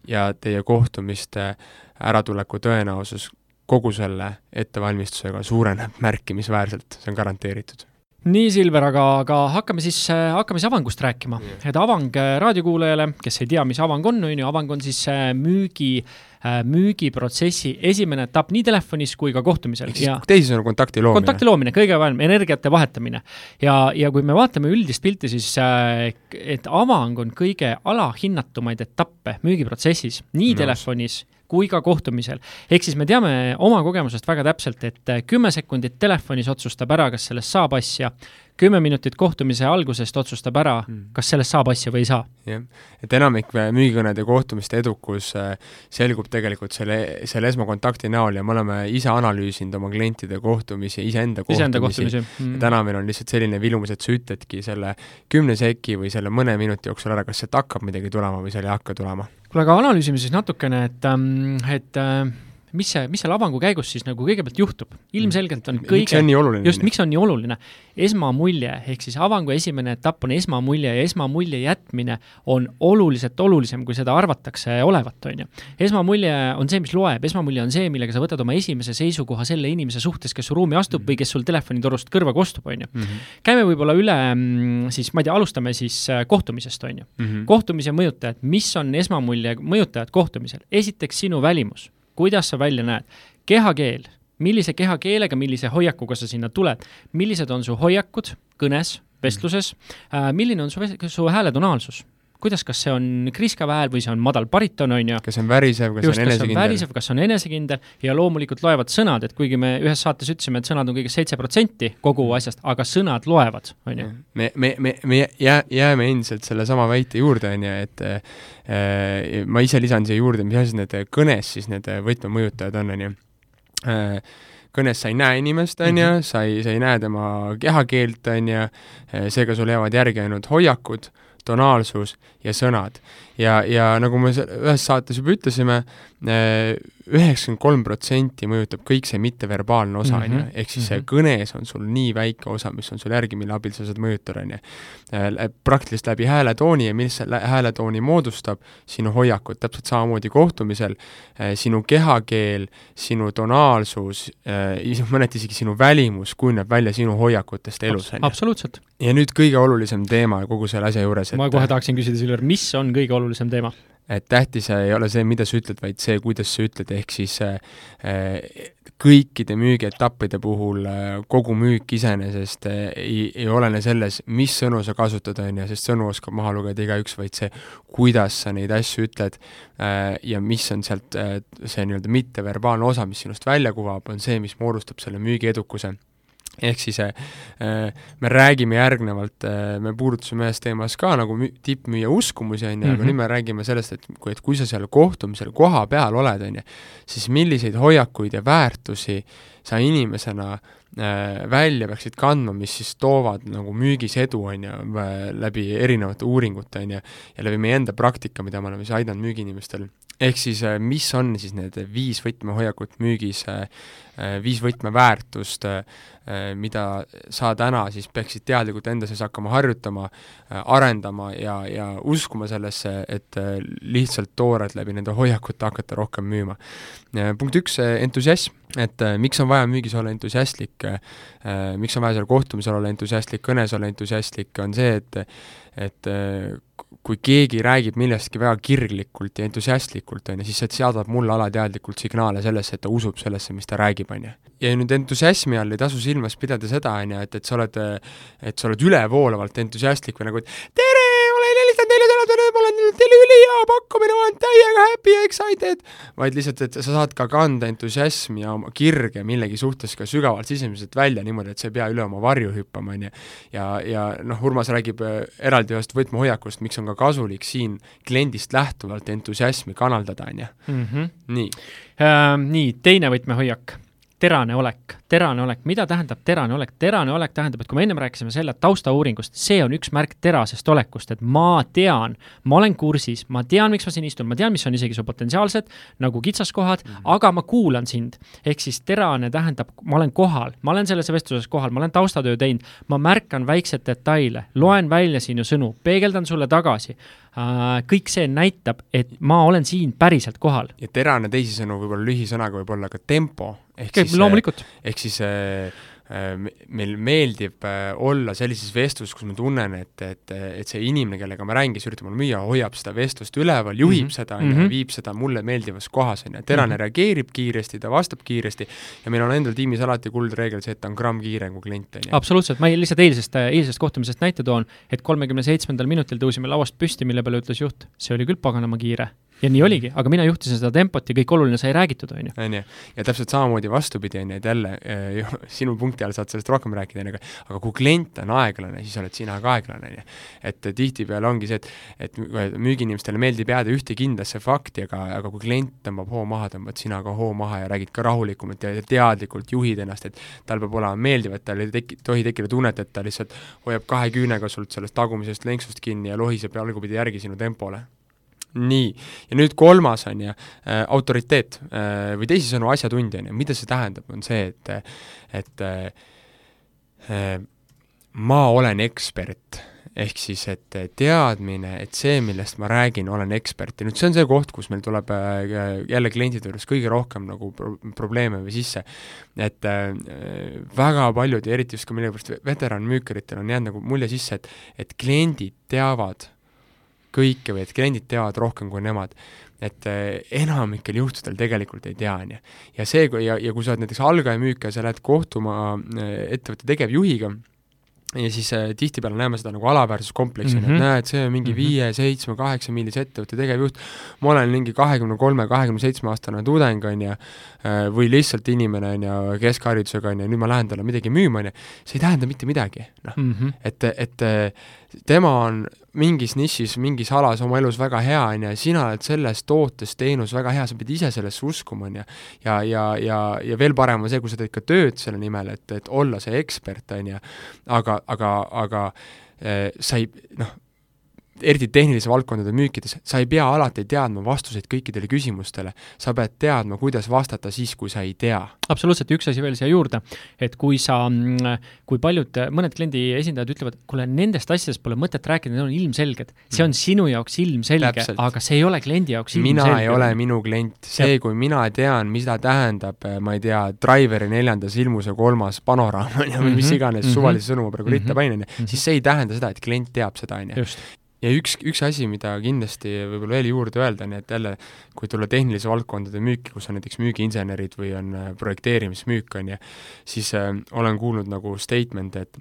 Ja teie kohtumiste äratuleku tõenäosus kogu selle ettevalmistusega suureneb märkimisväärselt, see on garanteeritud nii, Silver, aga, aga hakkame siis, hakkame siis Avangust rääkima. et Avang raadiokuulajale, kes ei tea, mis Avang on, on ju, Avang on siis äh, müügi äh, Äh, müügiprotsessi esimene etapp nii telefonis kui ka kohtumisel. teisisõnu kontakti loomine. kontakti loomine, kõige vanem, energiate vahetamine. ja, ja kui me vaatame üldist pilti, siis äh, et avang on kõige alahinnatumaid etappe müügiprotsessis, nii no. telefonis kui ka kohtumisel. ehk siis me teame oma kogemusest väga täpselt, et kümme sekundit telefonis otsustab ära, kas sellest saab asja, kümme minutit kohtumise algusest otsustab ära mm., kas sellest saab asja või ei saa. jah, et enamik müügikõnede kohtumiste edukus äh, selgub tegelikult selle, selle esmakontakti näol ja me oleme ise analüüsinud oma klientide kohtumisi, iseenda kohtumisi, kohtumisi.. Mm. täna meil on lihtsalt selline vilumus, et sa ütledki selle kümne seki või selle mõne minuti jooksul ära, kas sealt hakkab midagi tulema või seal ei hakka tulema. Kuule, aga analüüsime siis natukene, et, ähm, et äh, mis see, mis seal avangu käigus siis nagu kõigepealt juhtub? ilmselgelt on kõige miks see on nii oluline? just, miks on nii oluline? esmamulje, ehk siis avangu esimene etapp on esmamulje ja esmamulje jätmine on oluliselt olulisem, kui seda arvatakse olevat, on ju. esmamulje on see, mis loeb, esmamulje on see, millega sa võtad oma esimese seisukoha selle inimese suhtes, kes su ruumi astub mm -hmm. või kes sul telefonitorust kõrva kostub, on ju. Mhm. käime võib-olla üle mm, siis, ma ei tea, alustame siis äh, kohtumisest, on ju. Mhm. kohtumise mõjutajad, mis on esmamulje mõjutajad kohtumisel? esiteks sinu välimus kuidas sa välja näed, kehakeel, millise kehakeelega, millise hoiakuga sa sinna tuled, millised on su hoiakud kõnes, vestluses, äh, milline on su, su hääle tonaalsus kuidas, kas see on kriskav hääl või see on madal bariton, on ju. kas see on värisev, kas see on enesekindel. värisev, kas on enesekindel ja loomulikult loevad sõnad, et kuigi me ühes saates ütlesime, et sõnad on kõigest seitse protsenti kogu mm. asjast, aga sõnad loevad, on ju. me, me, me, me jää, jääme endiselt sellesama väite juurde, on ju, et äh, ma ise lisan siia juurde, mis asjad need kõnes siis need võtmemõjutajad on, on ju äh, kõnes sa ei näe inimest, on ju, sa ei, sa ei näe tema kehakeelt, on ju, seega sul jäävad järgi ainult hoiakud, tonaalsus ja sõnad. Ja, ja nagu me ühes saates juba ütlesime, üheksakümmend kolm protsenti mõjutab kõik see mitteverbaalne osa, on ju, ehk siis see mhm. kõnes on sul nii väike osa, mis on sul järgi, mille abil sa saad mõjutada, on ju. praktiliselt läbi hääletooni ja mis see hääletooni moodustab, sinu hoiakud, täpselt samamoodi kohtumisel, sinu kehakeel, sinu tonaalsus, mõneti isegi sinu välimus kujuneb välja sinu hoiakutest elus, on ju. absoluutselt. ja nüüd kõige olulisem teema kogu selle asja juures, et ma kohe tahaksin küsida selle juurde, mis on kõige olulisem teema? et tähtis ei ole see, mida sa ütled, vaid see, kuidas sa ütled, ehk siis äh, kõikide müügietappide puhul äh, kogu müük iseenesest äh, ei, ei olene selles, mis sõnu sa kasutad, on ju, sest sõnu oskab maha lugeda igaüks, vaid see, kuidas sa neid asju ütled äh, ja mis on sealt äh, see nii-öelda mitteverbaalne osa, mis sinust välja kuvab, on see, mis moodustab selle müügiedukuse ehk siis äh, me räägime järgnevalt äh,, me puudutasime ühes teemas ka nagu müü-, tippmüüja uskumusi, on ju, aga Mhm. nüüd me räägime sellest, et kui, et kui sa seal kohtumisel koha peal oled, on ju, siis milliseid hoiakuid ja väärtusi sa inimesena äh, välja peaksid kandma, mis siis toovad nagu müügis edu, on ju, läbi erinevate uuringute, on ju, ja läbi meie enda praktika, mida me oleme siis aidanud müügiinimestel. Ehk siis äh, mis on siis need viis võtmehoiakut müügis äh,, äh, viis võtmeväärtust mida sa täna siis peaksid teadlikult enda sees hakkama harjutama arendama ja, ja uskuma sellesse, et lihtsalt toorelt läbi nende hoiakute hakata rohkem müüma. punkt üks, entusiasm, et miks on vaja müügis olla entusiastlik miks on vaja seal kohtumisel olla entusiastlik, kõnes olla entusiastlik, on see, et et kui keegi räägib millestki väga kirglikult ja entusiastlikult, on ju, siis see saadab mulle alateadlikult signaale sellesse, et ta usub sellesse, mis ta räägib, on ju. Ja nüüd entusiasmi all ei tasu silmas pidada seda, on ju, et, et sa oled, et sa oled ülevoolavalt entusiastlik või nagu, et tere, olen helistanud neile täna, ma olen teile ülihea pakkumine, ma olen täiega happy ja excited, vaid lihtsalt, et sa saad ka kanda entusiasmi ja oma kirge millegi suhtes ka sügavalt sisemiselt välja niimoodi, et sa ei pea üle oma varju hüppama, on ju. ja, ja noh, Urmas räägib äh, eraldi ühest võtmehoiakust, miks on ka kasulik siin kliendist lähtuvalt entusiasmi kanaldada, on ju. Mhm. nii. Nii, teine võtmehoiak terane olek, terane olek, mida tähendab terane olek? terane olek tähendab, et kui me ennem rääkisime selle taustauuringust, see on üks märk terasest olekust, et ma tean, ma olen kursis, ma tean, miks ma siin istun, ma tean, mis on isegi su potentsiaalsed nagu kitsaskohad mm, -hmm. aga ma kuulan sind. ehk siis terane tähendab, ma olen kohal, ma olen selles vestluses kohal, ma olen taustatöö teinud, ma märkan väikseid detaile, loen välja sinu sõnu, peegeldan sulle tagasi kõik see näitab, et ma olen siin päriselt kohal. ja terane teisisõnu võib-olla lühisõnaga võib olla ka tempo, ehk Käib, siis loomulikult. ehk siis äh, meil meeldib äh, olla sellises vestluses, kus ma tunnen, et, et, et see inimene, kellega ma räägin, kes üritab mulle müüa, hoiab seda vestlust üleval, juhib mm -hmm. seda, on ju, Mhm. viib seda mulle meeldivas kohas, on ju, terane mm -hmm. reageerib kiiresti, ta vastab kiiresti ja meil on endal tiimis alati kuldreegel see, et ta on gramm kiirem kui klient, on ju. absoluutselt, ma lihtsalt eilsest, eilsest kohtumisest näite toon, et kolmekümne seitsmendal minutil tõusime lauast püsti, mille peale ütles juht, see oli küll paganama kiire. Ja nii oligi, aga mina juhtisin seda tempot ja kõik oluline sai räägitud, on ju. on ju, ja täpselt samamoodi vastupidi, on ju, et jälle äh, (laughs) sinu punkti all saad sellest rohkem rääkida, on ju, aga aga kui klient on aeglane, siis oled sina ka aeglane, on ju. et tihtipeale ongi see, et, et müügiinimestele meeldib jääda ühte kindlasse fakti, aga, aga kui klient tõmbab hoo maha, tõmbad sina ka hoo maha ja räägid ka rahulikumalt ja teadlikult juhid ennast, et tal peab olema meeldiv, et tal ei teki-, tohi tekkida tunnet, et ta lihtsalt hoiab kahe küünega sult sellest tagumisest lenksust kinni ja lohiseb jalgupidi järgi sinu tempole nii, ja nüüd kolmas on ju äh,, autoriteet äh, või teisisõnu asjatundja, on ju, mida see tähendab, on see, et et äh, ma olen ekspert, ehk siis, et teadmine, et see, millest ma räägin, olen ekspert. Ja nüüd see on see koht, kus meil tuleb jälle klientide juures kõige rohkem nagu pro probleeme või sisse, et äh, väga paljud ja eriti just ka millegipärast veteranmüükeritel on jäänud nagu mulje sisse, et et kliendid teavad kõike või et kliendid teavad rohkem kui nemad. et äh, enamikel juhtudel tegelikult ei tea, on ju. ja see, kui ja, ja kui sa oled näiteks algaja müüka ja sa lähed kohtuma äh, ettevõtte tegevjuhiga, ja siis äh, tihtipeale näeme seda nagu alaväärsuskompleksina mm, -hmm. et Mhm. näed, see on mingi Mhm. viie, seitsme, kaheksa millise ettevõtte tegevjuht, ma olen mingi kahekümne kolme, kahekümne seitsme aastane tudeng, on ju, või lihtsalt inimene, on ju, keskharidusega, on ju, nüüd ma lähen talle midagi müüma, on ju, see ei tähenda mitte midagi, noh mm. -hmm. et, et tema on mingis nišis, mingis alas oma elus väga hea, on ju, sina oled selles tootes, teenus väga hea, sa pead ise sellesse uskuma, on ju. ja, ja, ja, ja veel parem on see, kui sa teed ka tööd selle nimel, et, et olla see ekspert, on ju, aga, aga, aga eh, sa ei, noh, eriti tehnilise valdkondade müükides, sa ei pea alati teadma vastuseid kõikidele küsimustele, sa pead teadma, kuidas vastata siis, kui sa ei tea. absoluutselt, üks asi veel siia juurde, et kui sa, mm, kui paljud, mõned kliendi esindajad ütlevad, kuule, nendest asjadest pole mõtet rääkida, need on ilmselged. see on sinu jaoks ilmselge, aga see ei ole kliendi jaoks ilmselge. mina ei ole minu klient, see, kui mina tean, mida tähendab, ma ei tea, Driveri neljandas ilmus ja kolmas panoraam, on ju, või mis mhm, iganes mm -hmm. suvalise sõnuma praegu ritta panin, on ju, siis see ei tähenda seda, et klient teab seda, on ju ja üks, üks asi, mida kindlasti võib-olla veel juurde öelda, nii et jälle, kui tulla tehnilise valdkondade müüki, kus on näiteks müügiinsenerid või on äh, projekteerimismüük, on ju, siis äh, olen kuulnud nagu statement'e, et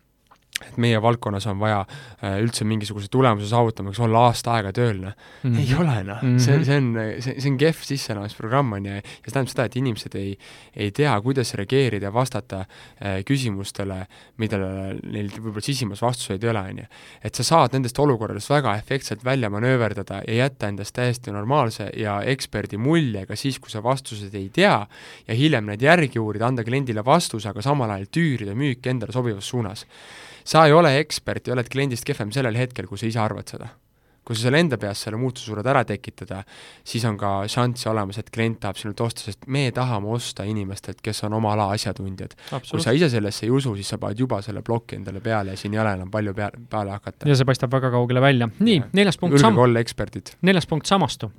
et meie valdkonnas on vaja äh, üldse mingisuguse tulemuse saavutamiseks olla aasta aega tööl, noh mm. -hmm. ei ole, noh mm -hmm., see, see on, see, see on kehv sisseelamisprogramm, on ju, ja see tähendab seda, et inimesed ei, ei tea, kuidas reageerida ja vastata äh, küsimustele, millele neil võib-olla sisimas vastuseid ei ole, on ju. et sa saad nendest olukordadest väga efektselt välja manööverdada ja jätta endast täiesti normaalse ja eksperdi mulje ka siis, kui sa vastuseid ei tea, ja hiljem neid järgi uurida, anda kliendile vastuse, aga samal ajal tüürida müüki endale sobivas suunas sa ei ole ekspert ja oled kliendist kehvem sellel hetkel, kui sa ise arvad seda. kui sa selle enda peas selle muutuse suudad ära tekitada, siis on ka šanss olemas, et klient tahab sinult osta, sest me tahame osta inimestelt, kes on oma ala asjatundjad. kui sa ise sellesse ei usu, siis sa paned juba selle ploki endale peale ja siin ei ole enam palju pea, peale hakata. ja see paistab väga kaugele välja. nii, neljas punkt sam-. olla eksperdid. neljas punkt, samastu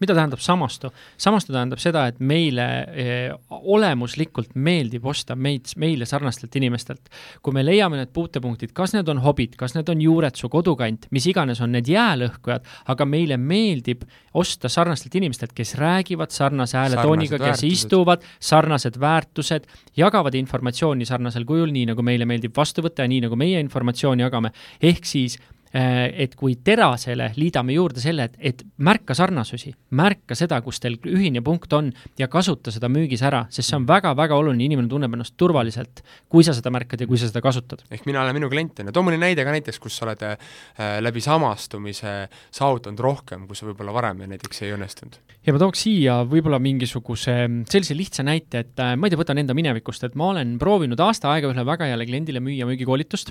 mida tähendab samastu? samastu tähendab seda, et meile eh, olemuslikult meeldib osta meid, meile sarnastelt inimestelt. kui me leiame need puutepunktid, kas need on hobid, kas need on juured, su kodukant, mis iganes on need jäälõhkujad, aga meile meeldib osta sarnastelt inimestelt, kes räägivad sarnase hääletooniga, kes väärtused. istuvad, sarnased väärtused, jagavad informatsiooni sarnasel kujul, nii nagu meile meeldib vastu võtta ja nii nagu meie informatsiooni jagame, ehk siis et kui terasele liidame juurde selle, et, et märka sarnasusi, märka seda, kus teil ühine punkt on ja kasuta seda müügis ära, sest see on väga-väga oluline, inimene tunneb ennast turvaliselt, kui sa seda märkad ja kui sa seda kasutad. ehk mina olen minu klient, on ju, too mõni näide ka näiteks, kus sa oled äh, läbi samastumise saavutanud rohkem, kui sa võib-olla varem näiteks ei õnnestunud. ja ma tooks siia võib-olla mingisuguse sellise lihtsa näite, et äh, ma ei tea, võtan enda minevikust, et ma olen proovinud aasta aega ühele väga heale kliendile müüa müügikoolitust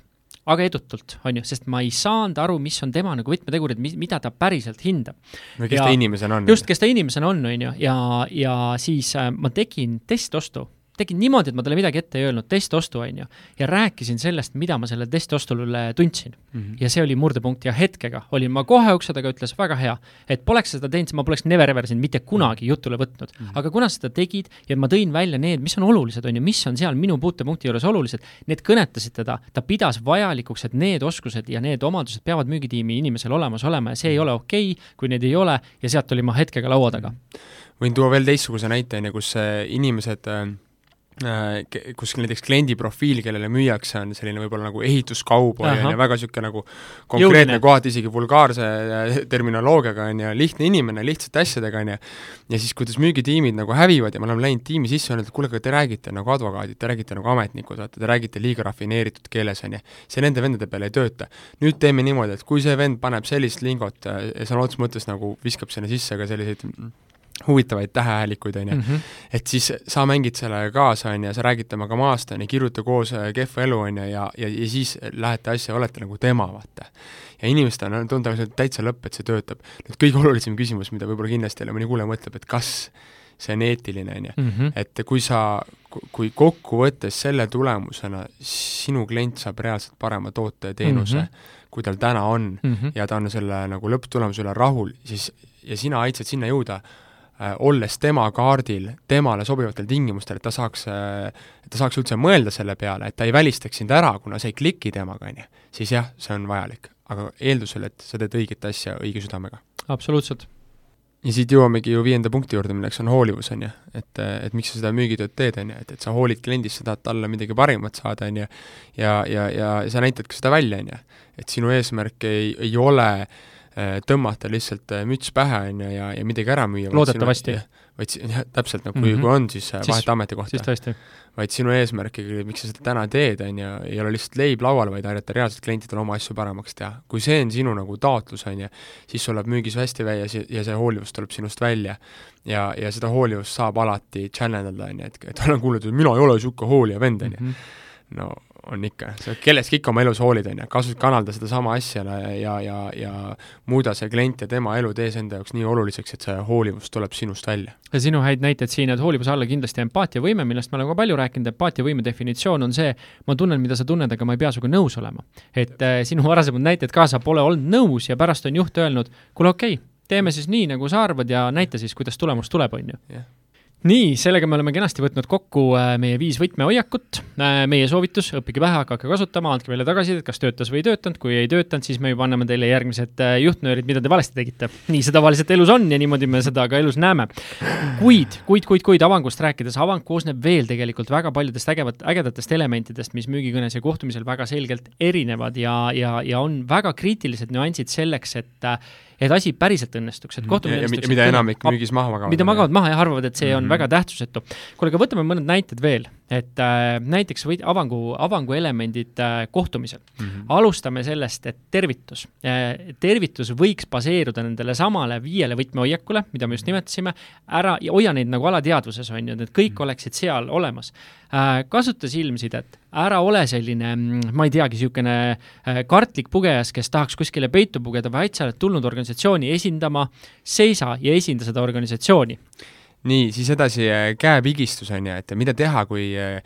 aga edutult, on ju, sest ma ei saanud aru, mis on tema nagu võtmetegurid, mida ta päriselt hindab. või kes ja, ta inimesena on. just, kes ta inimesena on, on ju, ja, ja siis äh, ma tegin testostu tegin niimoodi, et ma talle midagi ette ei öelnud, testostu, on ju, ja rääkisin sellest, mida ma selle testostule tundsin mm. -hmm. ja see oli murdepunkt ja hetkega olin ma kohe ukse taga, ütles väga hea, et poleks seda teinud, ma poleks never ever sind mitte kunagi jutule võtnud mm. -hmm. aga kuna sa seda tegid ja ma tõin välja need, mis on olulised, on ju, mis on seal minu puutepunkti juures olulised, need kõnetasid teda, ta pidas vajalikuks, et need oskused ja need omadused peavad müügitiimi inimesel olemas olema ja see ei ole okei okay,, kui neid ei ole ja sealt olin ma hetkega laua taga. võin tuua veel teistsuguse näite, on ju, kus inimesed äh Äh, kus näiteks kliendi profiil, kellele müüakse, on selline võib-olla nagu ehituskauboi, on ju, väga niisugune nagu konkreetne, kohati isegi vulgaarse äh, terminoloogiaga, on ju, lihtne inimene, lihtsate asjadega, on ju, ja siis, kuidas müügitiimid nagu hävivad ja me oleme läinud tiimi sisse, öelnud, et kuule, aga te räägite nagu advokaadid, te räägite nagu ametnikud, vaata, te räägite liiga rafineeritud keeles, on ju. see nende vendade peale ei tööta. nüüd teeme niimoodi, et kui see vend paneb sellist lingot äh, sõna otseses mõttes nagu viskab sinna sisse ka selliseid huvitavaid tähehäälikuid, on ju. Mhm. et siis sa mängid sellega kaasa, on ju, sa räägid temaga maast, on ju, kirjuta koos äh, kehva elu, on ju, ja, ja, ja siis lähete asja, olete nagu tema, vaata. ja inimestel on tunda täitsa lõpp, et see töötab. nüüd kõige olulisem küsimus, mida võib-olla kindlasti jälle mõni kuulaja mõtleb, et kas see on eetiline, on ju. Mhm. et kui sa, kui kokkuvõttes selle tulemusena sinu klient saab reaalselt parema toote ja teenuse mm, -hmm. kui tal täna on mm, -hmm. ja ta on selle nagu lõpptulemuse üle rahul, siis ja sina aitasid sinna jõuda, olles tema kaardil temale sobivatel tingimustel, et ta saaks, äh, et ta saaks üldse mõelda selle peale, et ta ei välistaks sind ära, kuna sa ei kliki temaga, on ju, siis jah, see on vajalik. aga eeldusel, et sa teed õiget asja õige südamega. absoluutselt. ja siit jõuamegi ju viienda punkti juurde, milleks on hoolivus, on ju. et, et miks sa seda müügitööd teed, on ju, et, et sa hoolid kliendist, sa tahad talle midagi parimat saada, on ju, ja, ja, ja sa näitad ka seda välja, on ju. et sinu eesmärk ei, ei ole äh, Äh, tõmmata lihtsalt äh, müts pähe, on ju, ja, ja midagi ära müüa. loodetavasti. vaid jah, täpselt, no kui mm, -hmm. kui on, siis, äh, vaheta ametikohta. vaid sinu eesmärk ikkagi, miks sa seda täna teed, on ju, ei ole lihtsalt leib laual, vaid aidata reaalselt klientidel oma asju paremaks teha. kui see on sinu nagu taotlus, on ju, siis sul läheb müügis hästi välja ja see hoolivus tuleb sinust välja. ja, ja seda hoolivust saab alati challenge ida, on ju, et, et olen kuulnud, et mina ei ole niisugune hoolija vend, on ju. Mhm. no on ikka, sa kellestki ikka oma elus hoolid, on ju, kasu-, kanalda sedasama asja ja, ja, ja muuda see klient ja tema elu tees enda jaoks nii oluliseks, et see hoolivus tuleb sinust välja. ja sinu häid näiteid siin, et hoolivuse alla kindlasti empaatiavõime, millest me oleme ka palju rääkinud, empaatiavõime definitsioon on see, ma tunnen, mida sa tunned, aga ma ei pea sinuga nõus olema. et äh, sinu varasemad näited ka, sa pole olnud nõus ja pärast on juht öelnud, kuule okei okay,, teeme siis nii, nagu sa arvad ja näita siis, kuidas tulemus tuleb, on ju yeah nii, sellega me oleme kenasti võtnud kokku äh, meie viis võtmehoiakut. Äh, meie soovitus, õppige pähe, hakake kasutama, andke meile tagasisidet, kas töötas või ei töötanud, kui ei töötanud, siis me juba anname teile järgmised äh, juhtnöörid, mida te valesti tegite. nii see tavaliselt elus on ja niimoodi me seda ka elus näeme. kuid, kuid, kuid, kuid avangust rääkides, avang koosneb veel tegelikult väga paljudest ägevat, ägedatest elementidest, mis müügikõnes ja kohtumisel väga selgelt erinevad ja, ja, ja on väga kriitilised nüansid selleks, et et asi päriselt õnnestuks, et mhm. kohtumine õnnestuks. mida enamik müügis maha magavad. mida magavad maha ja arvavad, et see on mm -hmm. väga tähtsusetu. kuule, aga võtame mõned näited veel, et äh, näiteks või avangu, avangu elemendid äh, kohtumisel mm. -hmm. alustame sellest, et tervitus äh,. tervitus võiks baseeruda nendele samale viiele võtmehoiakule, mida me just nimetasime, ära, hoia neid nagu alateadvuses, on ju, et need kõik mm -hmm. oleksid seal olemas äh,. kasuta silmsidet ära ole selline, mm, ma ei teagi, niisugune äh, kartlik pugejas, kes tahaks kuskile peitu pugeda, vaid sa oled tulnud organisatsiooni esindama, seisa ja esinda seda organisatsiooni nii, siis edasi äh, käepigistus, on ju, et mida teha, kui äh,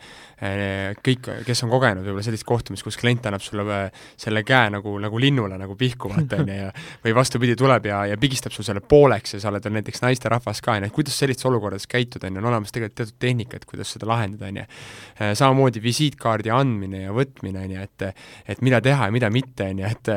kõik, kes on kogenud võib-olla sellist kohtumist, kus klient annab sulle äh, selle käe nagu, nagu linnule nagu pihku, vaata, (laughs) on ju, ja või vastupidi, tuleb ja, ja pigistab sul selle pooleks ja sa oled näiteks naisterahvas ka, on ju, et kuidas sellistes olukordades käituda, on ju, on olemas tegelikult teatud tehnikad, kuidas seda lahendada, on ju. Äh, samamoodi visiitkaardi andmine ja võtmine, on ju, et et mida teha ja mida mitte, on ju, et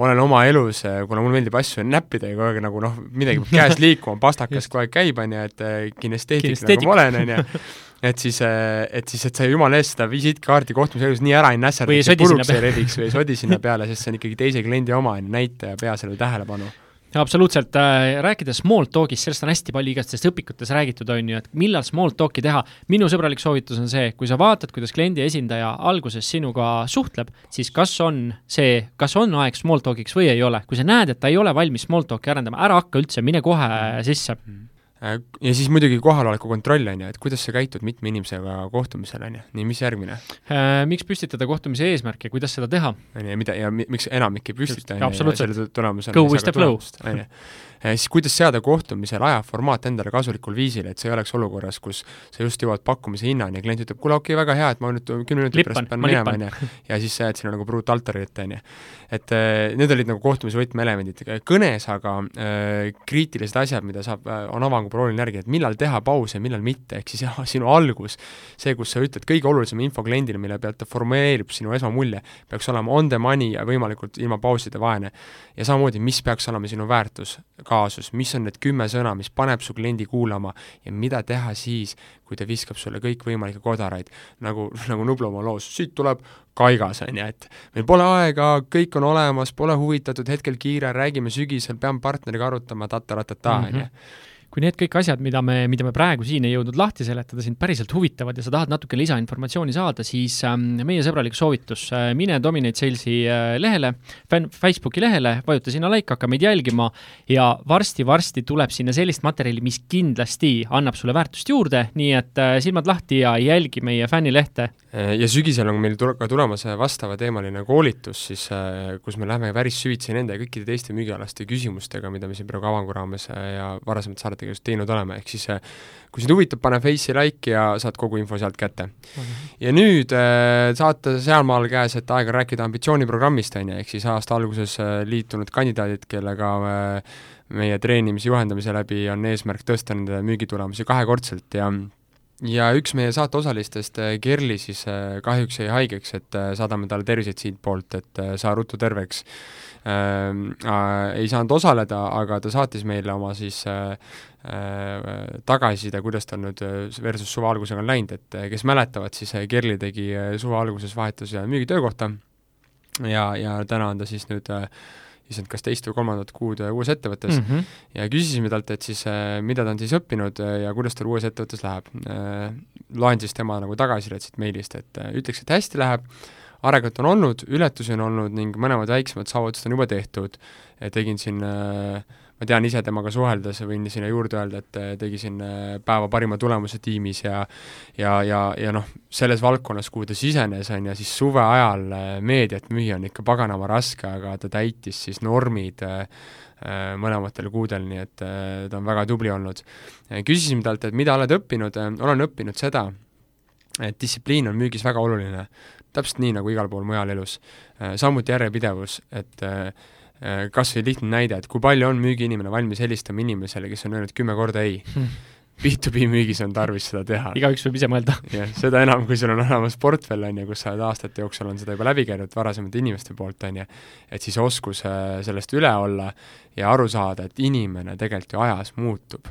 olen oma elus, kuna mulle meeldib asju näppida ja kogu aeg nagu noh, midagi peab käes (laughs) liikuma, pastakas kogu aeg käib, on ju, et kinesteetik. nagu ma olen, on ju (laughs) et siis, äh, et siis, et sa jumala eest seda visiitkaardi kohtumise käigus nii ära ei nässerdaks ja puruks ei rebiks või ei sodi sinna peale, sest see on ikkagi teise kliendi oma, on ju, näita ja pea sellele tähelepanu absoluutselt äh,, rääkides small talk'ist, sellest on hästi palju igasugustes õpikutes räägitud, on ju, et millal small talk'i teha. minu sõbralik soovitus on see, kui sa vaatad, kuidas kliendi esindaja alguses sinuga suhtleb, siis kas on see, kas on aeg small talk'iks või ei ole. kui sa näed, et ta ei ole valmis small talk'i arendama, ära hakka üldse, mine kohe sisse mm. -hmm ja siis muidugi kohaloleku kontroll, on ju, et kuidas sa käitud mitme inimesega kohtumisel, on ju, nii, mis järgmine? Äh, miks püstitada kohtumise eesmärk ja kuidas seda teha? on ju, ja mida, ja miks enamik ei püstita, on ju, selle tulemusena Go with the flow. on ju (laughs) siis kuidas seada kohtumisel ajaformaat endale kasulikul viisil, et sa ei oleks olukorras, kus sa just jõuad pakkumise hinnani ja klient ütleb, kuule, okei okay,, väga hea, et ma nüüd kümne minuti pärast pean minema, on ju, ja siis sa jääd sinna nagu pruut altari ette, on ju. et äh, need olid nagu kohtumise võtmeelemendid. kõnes aga äh, kriitilised asjad, mida saab on avangu oluline järgi, et millal teha pause, millal mitte, ehk siis jah, sinu algus, see, kus sa ütled kõige olulisema info kliendile, mille pealt ta formeerib sinu esmamulje, peaks olema on the money ja võimalikult ilma pauside vaene. ja samamoodi, mis peaks olema sinu väärtus kaasus, mis on need kümme sõna, mis paneb su kliendi kuulama ja mida teha siis, kui ta viskab sulle kõikvõimalikke kodaraid, nagu, (laughs) nagu Nublumaa loos, siit tuleb kaigas, on ju, et meil pole aega, kõik on olemas, pole huvitatud, hetkel kiire, räägime sügisel, peame partneriga arutama tata-ratata, on ju. Mhm kui need kõik asjad, mida me, mida me praegu siin ei jõudnud lahti seletada, sind päriselt huvitavad ja sa tahad natuke lisainformatsiooni saada, siis äh, meie sõbralik soovitus äh,, mine Dominate Salesi äh, lehele, Facebooki lehele, vajuta sinna like, hakka meid jälgima ja varsti-varsti tuleb sinna sellist materjali, mis kindlasti annab sulle väärtust juurde, nii et äh, silmad lahti ja jälgi meie fännilehte. Ja sügisel on meil tule-, ka tulemas vastavateemaline koolitus siis, kus me läheme päris süvitsi nende kõikide teiste müügialaste küsimustega, mida me siin praegu avangu raames ja varasemate saadete tegelikult teinud oleme, ehk siis äh, kui sind huvitab, pane Face'i like ja saad kogu info sealt kätte mm. -hmm. ja nüüd äh, saate sealmaal käes, et aeg on rääkida ambitsiooniprogrammist, on ju, ehk siis aasta alguses äh, liitunud kandidaadid, kellega meie treenimise juhendamise läbi on eesmärk tõsta nende müügitulemusi kahekordselt ja ja üks meie saate osalistest, Kerli, siis kahjuks jäi haigeks, et saadame talle terviseid siitpoolt, et saa ruttu terveks äh, ei saanud osaleda, aga ta saatis meile oma siis äh, äh, tagasiside, kuidas tal nüüd äh, versus suve algusega on läinud, et kes mäletavad, siis Kerli tegi suve alguses vahetus müügitöökohta ja, ja täna on ta siis nüüd issand, kas teist või kolmandat kuud uues ettevõttes mm -hmm. ja küsisime talt, et siis mida ta on siis õppinud ja kuidas tal uues ettevõttes läheb. loen siis tema nagu tagasisidet siit meilist, et ütleks, et hästi läheb, arengut on olnud, ületusi on olnud ning mõlemad väiksemad saavutused on juba tehtud. tegin siin äh, ma tean ise temaga suheldes, võin sinna juurde öelda, et tegi siin päeva parima tulemuse tiimis ja ja, ja, ja noh, selles valdkonnas, kuhu ta sisenes, on ju, siis suve ajal meediat müüa on ikka paganama raske, aga ta täitis siis normid mõlematel kuudel, nii et ta on väga tubli olnud. küsisime talt, et mida oled õppinud, olen õppinud seda, et distsipliin on müügis väga oluline, täpselt nii, nagu igal pool mujal elus. samuti järjepidevus, et kas või lihtne näide, et kui palju on müügiinimene valmis helistama inimesele, kes on öelnud kümme korda ei hmm.. B2B müügis on tarvis seda teha. igaüks võib ise mõelda. jah, seda enam, kui sul on olemas portfell, on ju, kus sa oled aastate jooksul, on seda juba läbi käinud varasemate inimeste poolt, on ju, et siis oskus sellest üle olla ja aru saada, et inimene tegelikult ju ajas muutub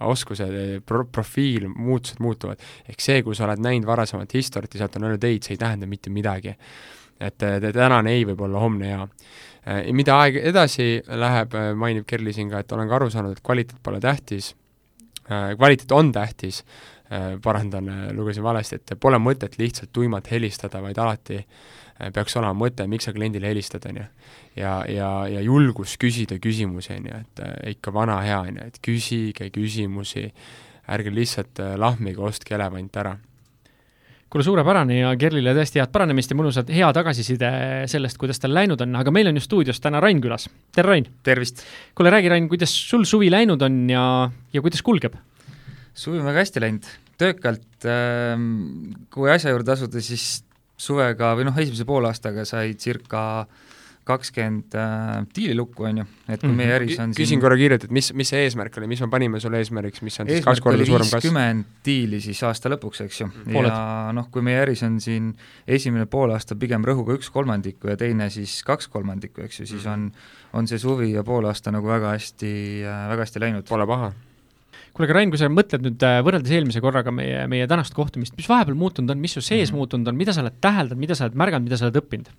oskused, pro-, profiil, muutused muutuvad. ehk see, kui sa oled näinud varasemat historit ja sealt on öelnud ei, see ei tähenda mitte midagi. et tänane ei võib olla homne jaa. mida aeg edasi läheb, mainib Kerli siin ka, et olen ka aru saanud, et kvaliteet pole tähtis, kvaliteet on tähtis, parandan, lugesin valesti, et pole mõtet lihtsalt tuimalt helistada, vaid alati peaks olema mõte, miks sa kliendile helistad, on ju ja, ja, ja julgus küsida küsimusi, on ju, et äh, ikka vana hea, on ju, et küsige küsimusi, ärge lihtsalt äh, lahmige, ostke elevant ära kuule, suurepärane ja Kerlile tõesti head paranemist ja mõnusat hea tagasiside sellest, kuidas tal läinud on, aga meil on ju stuudios täna Rain külas. tere, Rain! tervist! kuule, räägi, Rain, kuidas sul suvi läinud on ja, ja kuidas kulgeb? suvi on väga hästi läinud, töökalt äh,, kui asja juurde asuda, siis suvega või noh, esimese poolaastaga sai circa kakskümmend äh, diililukku, on ju, et kui mm -hmm. meie äris on küsin siin... korra kiirelt, et mis, mis see eesmärk oli, mis me panime sulle eesmärgiks, mis on siis kaks korda suurem kasv? viiskümmend diili siis aasta lõpuks, eks ju -hmm. ja noh, kui meie äris on siin esimene poolaasta pigem rõhuga üks kolmandiku ja teine siis kaks kolmandikku, eks ju, siis mhm. on on see suvi ja poolaasta nagu väga hästi, äh, väga hästi läinud. Pole paha kuule, aga Rain, kui sa mõtled nüüd äh, võrreldes eelmise korraga meie, meie tänast kohtumist, mis vahepeal muutunud on, mis su sees mm -hmm. muutunud on, mida sa oled täheldanud, mida sa oled märganud, mida sa oled õppinud?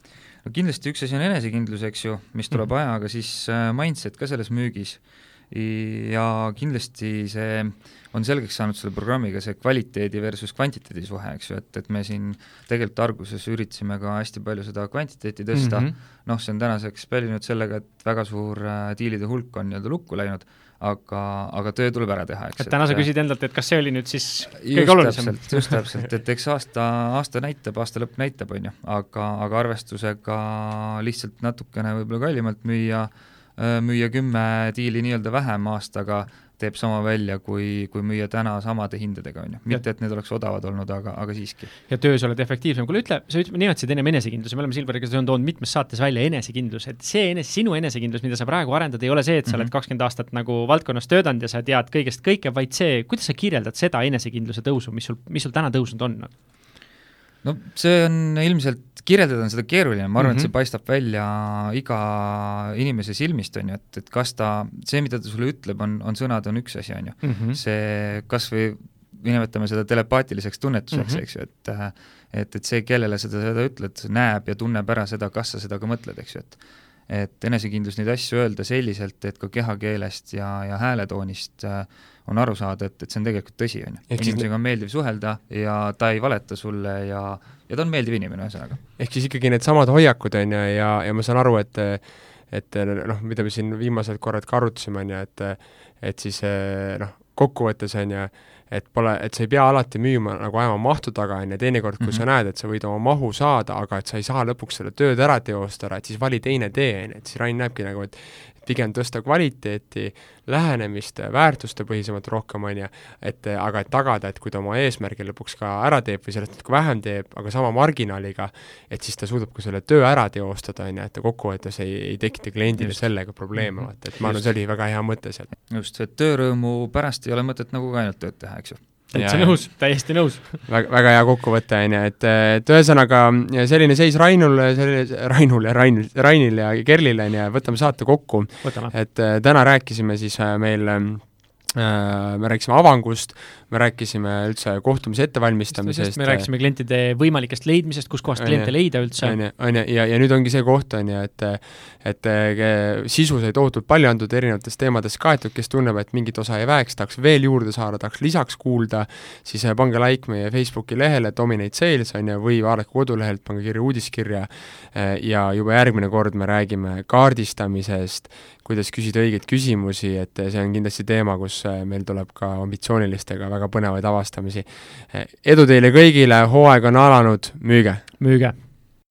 no kindlasti üks asi on enesekindlus, eks ju, mis tuleb mm -hmm. ajaga, siis äh, mindset ka selles müügis ja kindlasti see on selgeks saanud selle programmiga, see kvaliteedi versus kvantiteedi suhe, eks ju, et, et me siin tegelikult alguses üritasime ka hästi palju seda kvantiteeti tõsta mm -hmm., noh, see on tänaseks pälvinud sellega, et väga suur äh, diilide hulk on nii-öelda lukku läinud, aga, aga töö tuleb ära teha, eks. et täna sa küsid endalt, et kas see oli nüüd siis kõige olulisem? just täpselt, et eks aasta, aasta näitab, aasta lõpp näitab, on ju, aga, aga arvestusega lihtsalt natukene võib-olla kallimalt müüa, müüa kümme diili nii-öelda vähem aastaga, teeb sama välja, kui, kui müüa täna samade hindadega, on ju. mitte, et need oleks odavad olnud, aga, aga siiski. ja töös oled efektiivsem, kuule ütle, sa nimetasid ennem enesekindluse, me oleme Silveriga seda toonud mitmes saates välja, enesekindlus, et see enese, sinu enesekindlus, mida sa praegu arendad, ei ole see, et sa mm -hmm. oled kakskümmend aastat nagu valdkonnas töötanud ja sa tead kõigest kõike, vaid see, kuidas sa kirjeldad seda enesekindluse tõusu, mis sul, mis sul täna tõusnud on? no see on ilmselt, kirjeldada on seda keeruline, ma arvan mm, -hmm. et see mhm. paistab välja iga inimese silmist, on ju, et, et kas ta, see, mida ta sulle ütleb, on, on sõnad, on üks asi, on ju mm. -hmm. see kas või nimetame seda telepaatiliseks tunnetuseks mm, -hmm. eks ju, et et, et see, kellele sa seda ütled, näeb ja tunneb ära seda, kas sa seda ka mõtled, eks ju, et et enesekindlus neid asju öelda selliselt, et ka kehakeelest ja, ja hääletoonist äh, on aru saada, et, et see on tegelikult tõsi, on ju. inimesega on meeldiv suhelda ja ta ei valeta sulle ja, ja ta on meeldiv inimene, ühesõnaga. ehk siis ikkagi needsamad hoiakud, on ju, ja, ja ma saan aru, et et noh, mida me siin viimased korrad ka arutasime, on ju, et et siis noh, kokkuvõttes on ju, et pole, et sa ei pea alati müüma nagu ajama mahtu taga, on ju, teinekord kui mm -hmm. sa näed, et sa võid oma mahu saada, aga et sa ei saa lõpuks selle tööd ära teostada, et siis vali teine tee, on ju, et siis Rain näebki nagu, et pigem tõsta kvaliteeti, lähenemist, väärtustepõhisemalt rohkem, on ju, et aga et tagada, et kui ta oma eesmärgi lõpuks ka ära teeb või sellest natuke vähem teeb, aga sama marginaaliga, et siis ta suudab ka selle töö ära teostada, on ju, et ta kokkuvõttes ei, ei tekita kliendile just. sellega probleeme, mhm. vaata, et ma arvan, see oli väga hea mõte sealt. just, et töörõõmu pärast ei ole mõtet nagu ka ainult tööd teha, eks ju täitsa nõus, täiesti nõus. Väga, väga hea kokkuvõte, on ju, et, et ühesõnaga selline seis Rainul, selline, Rainul ja Rain, Rainil ja Kerlil, on ju, võtame saate kokku. et äh, täna rääkisime siis äh, meil ähm, me rääkisime avangust, me rääkisime üldse kohtumise ettevalmistamisest. me rääkisime klientide võimalikest leidmisest, kuskohast kliente leida üldse. on ju, on ju, ja, ja nüüd ongi see koht, on ju, et et sisu sai tohutult palju antud erinevates teemades kaetud, kes tunneb, et mingit osa ei väeks, tahaks veel juurde saada, tahaks lisaks kuulda, siis pange like meie Facebooki lehele Dominate Sales, on ju, või vaadake kodulehelt, pange kirja uudiskirja ja juba järgmine kord me räägime kaardistamisest, kuidas küsida õigeid küsimusi, et see on kindlasti teema, kus meil tuleb ka ambitsioonilistega väga väga põnevaid avastamisi. edu teile kõigile, hooaeg on alanud, müüge! müüge!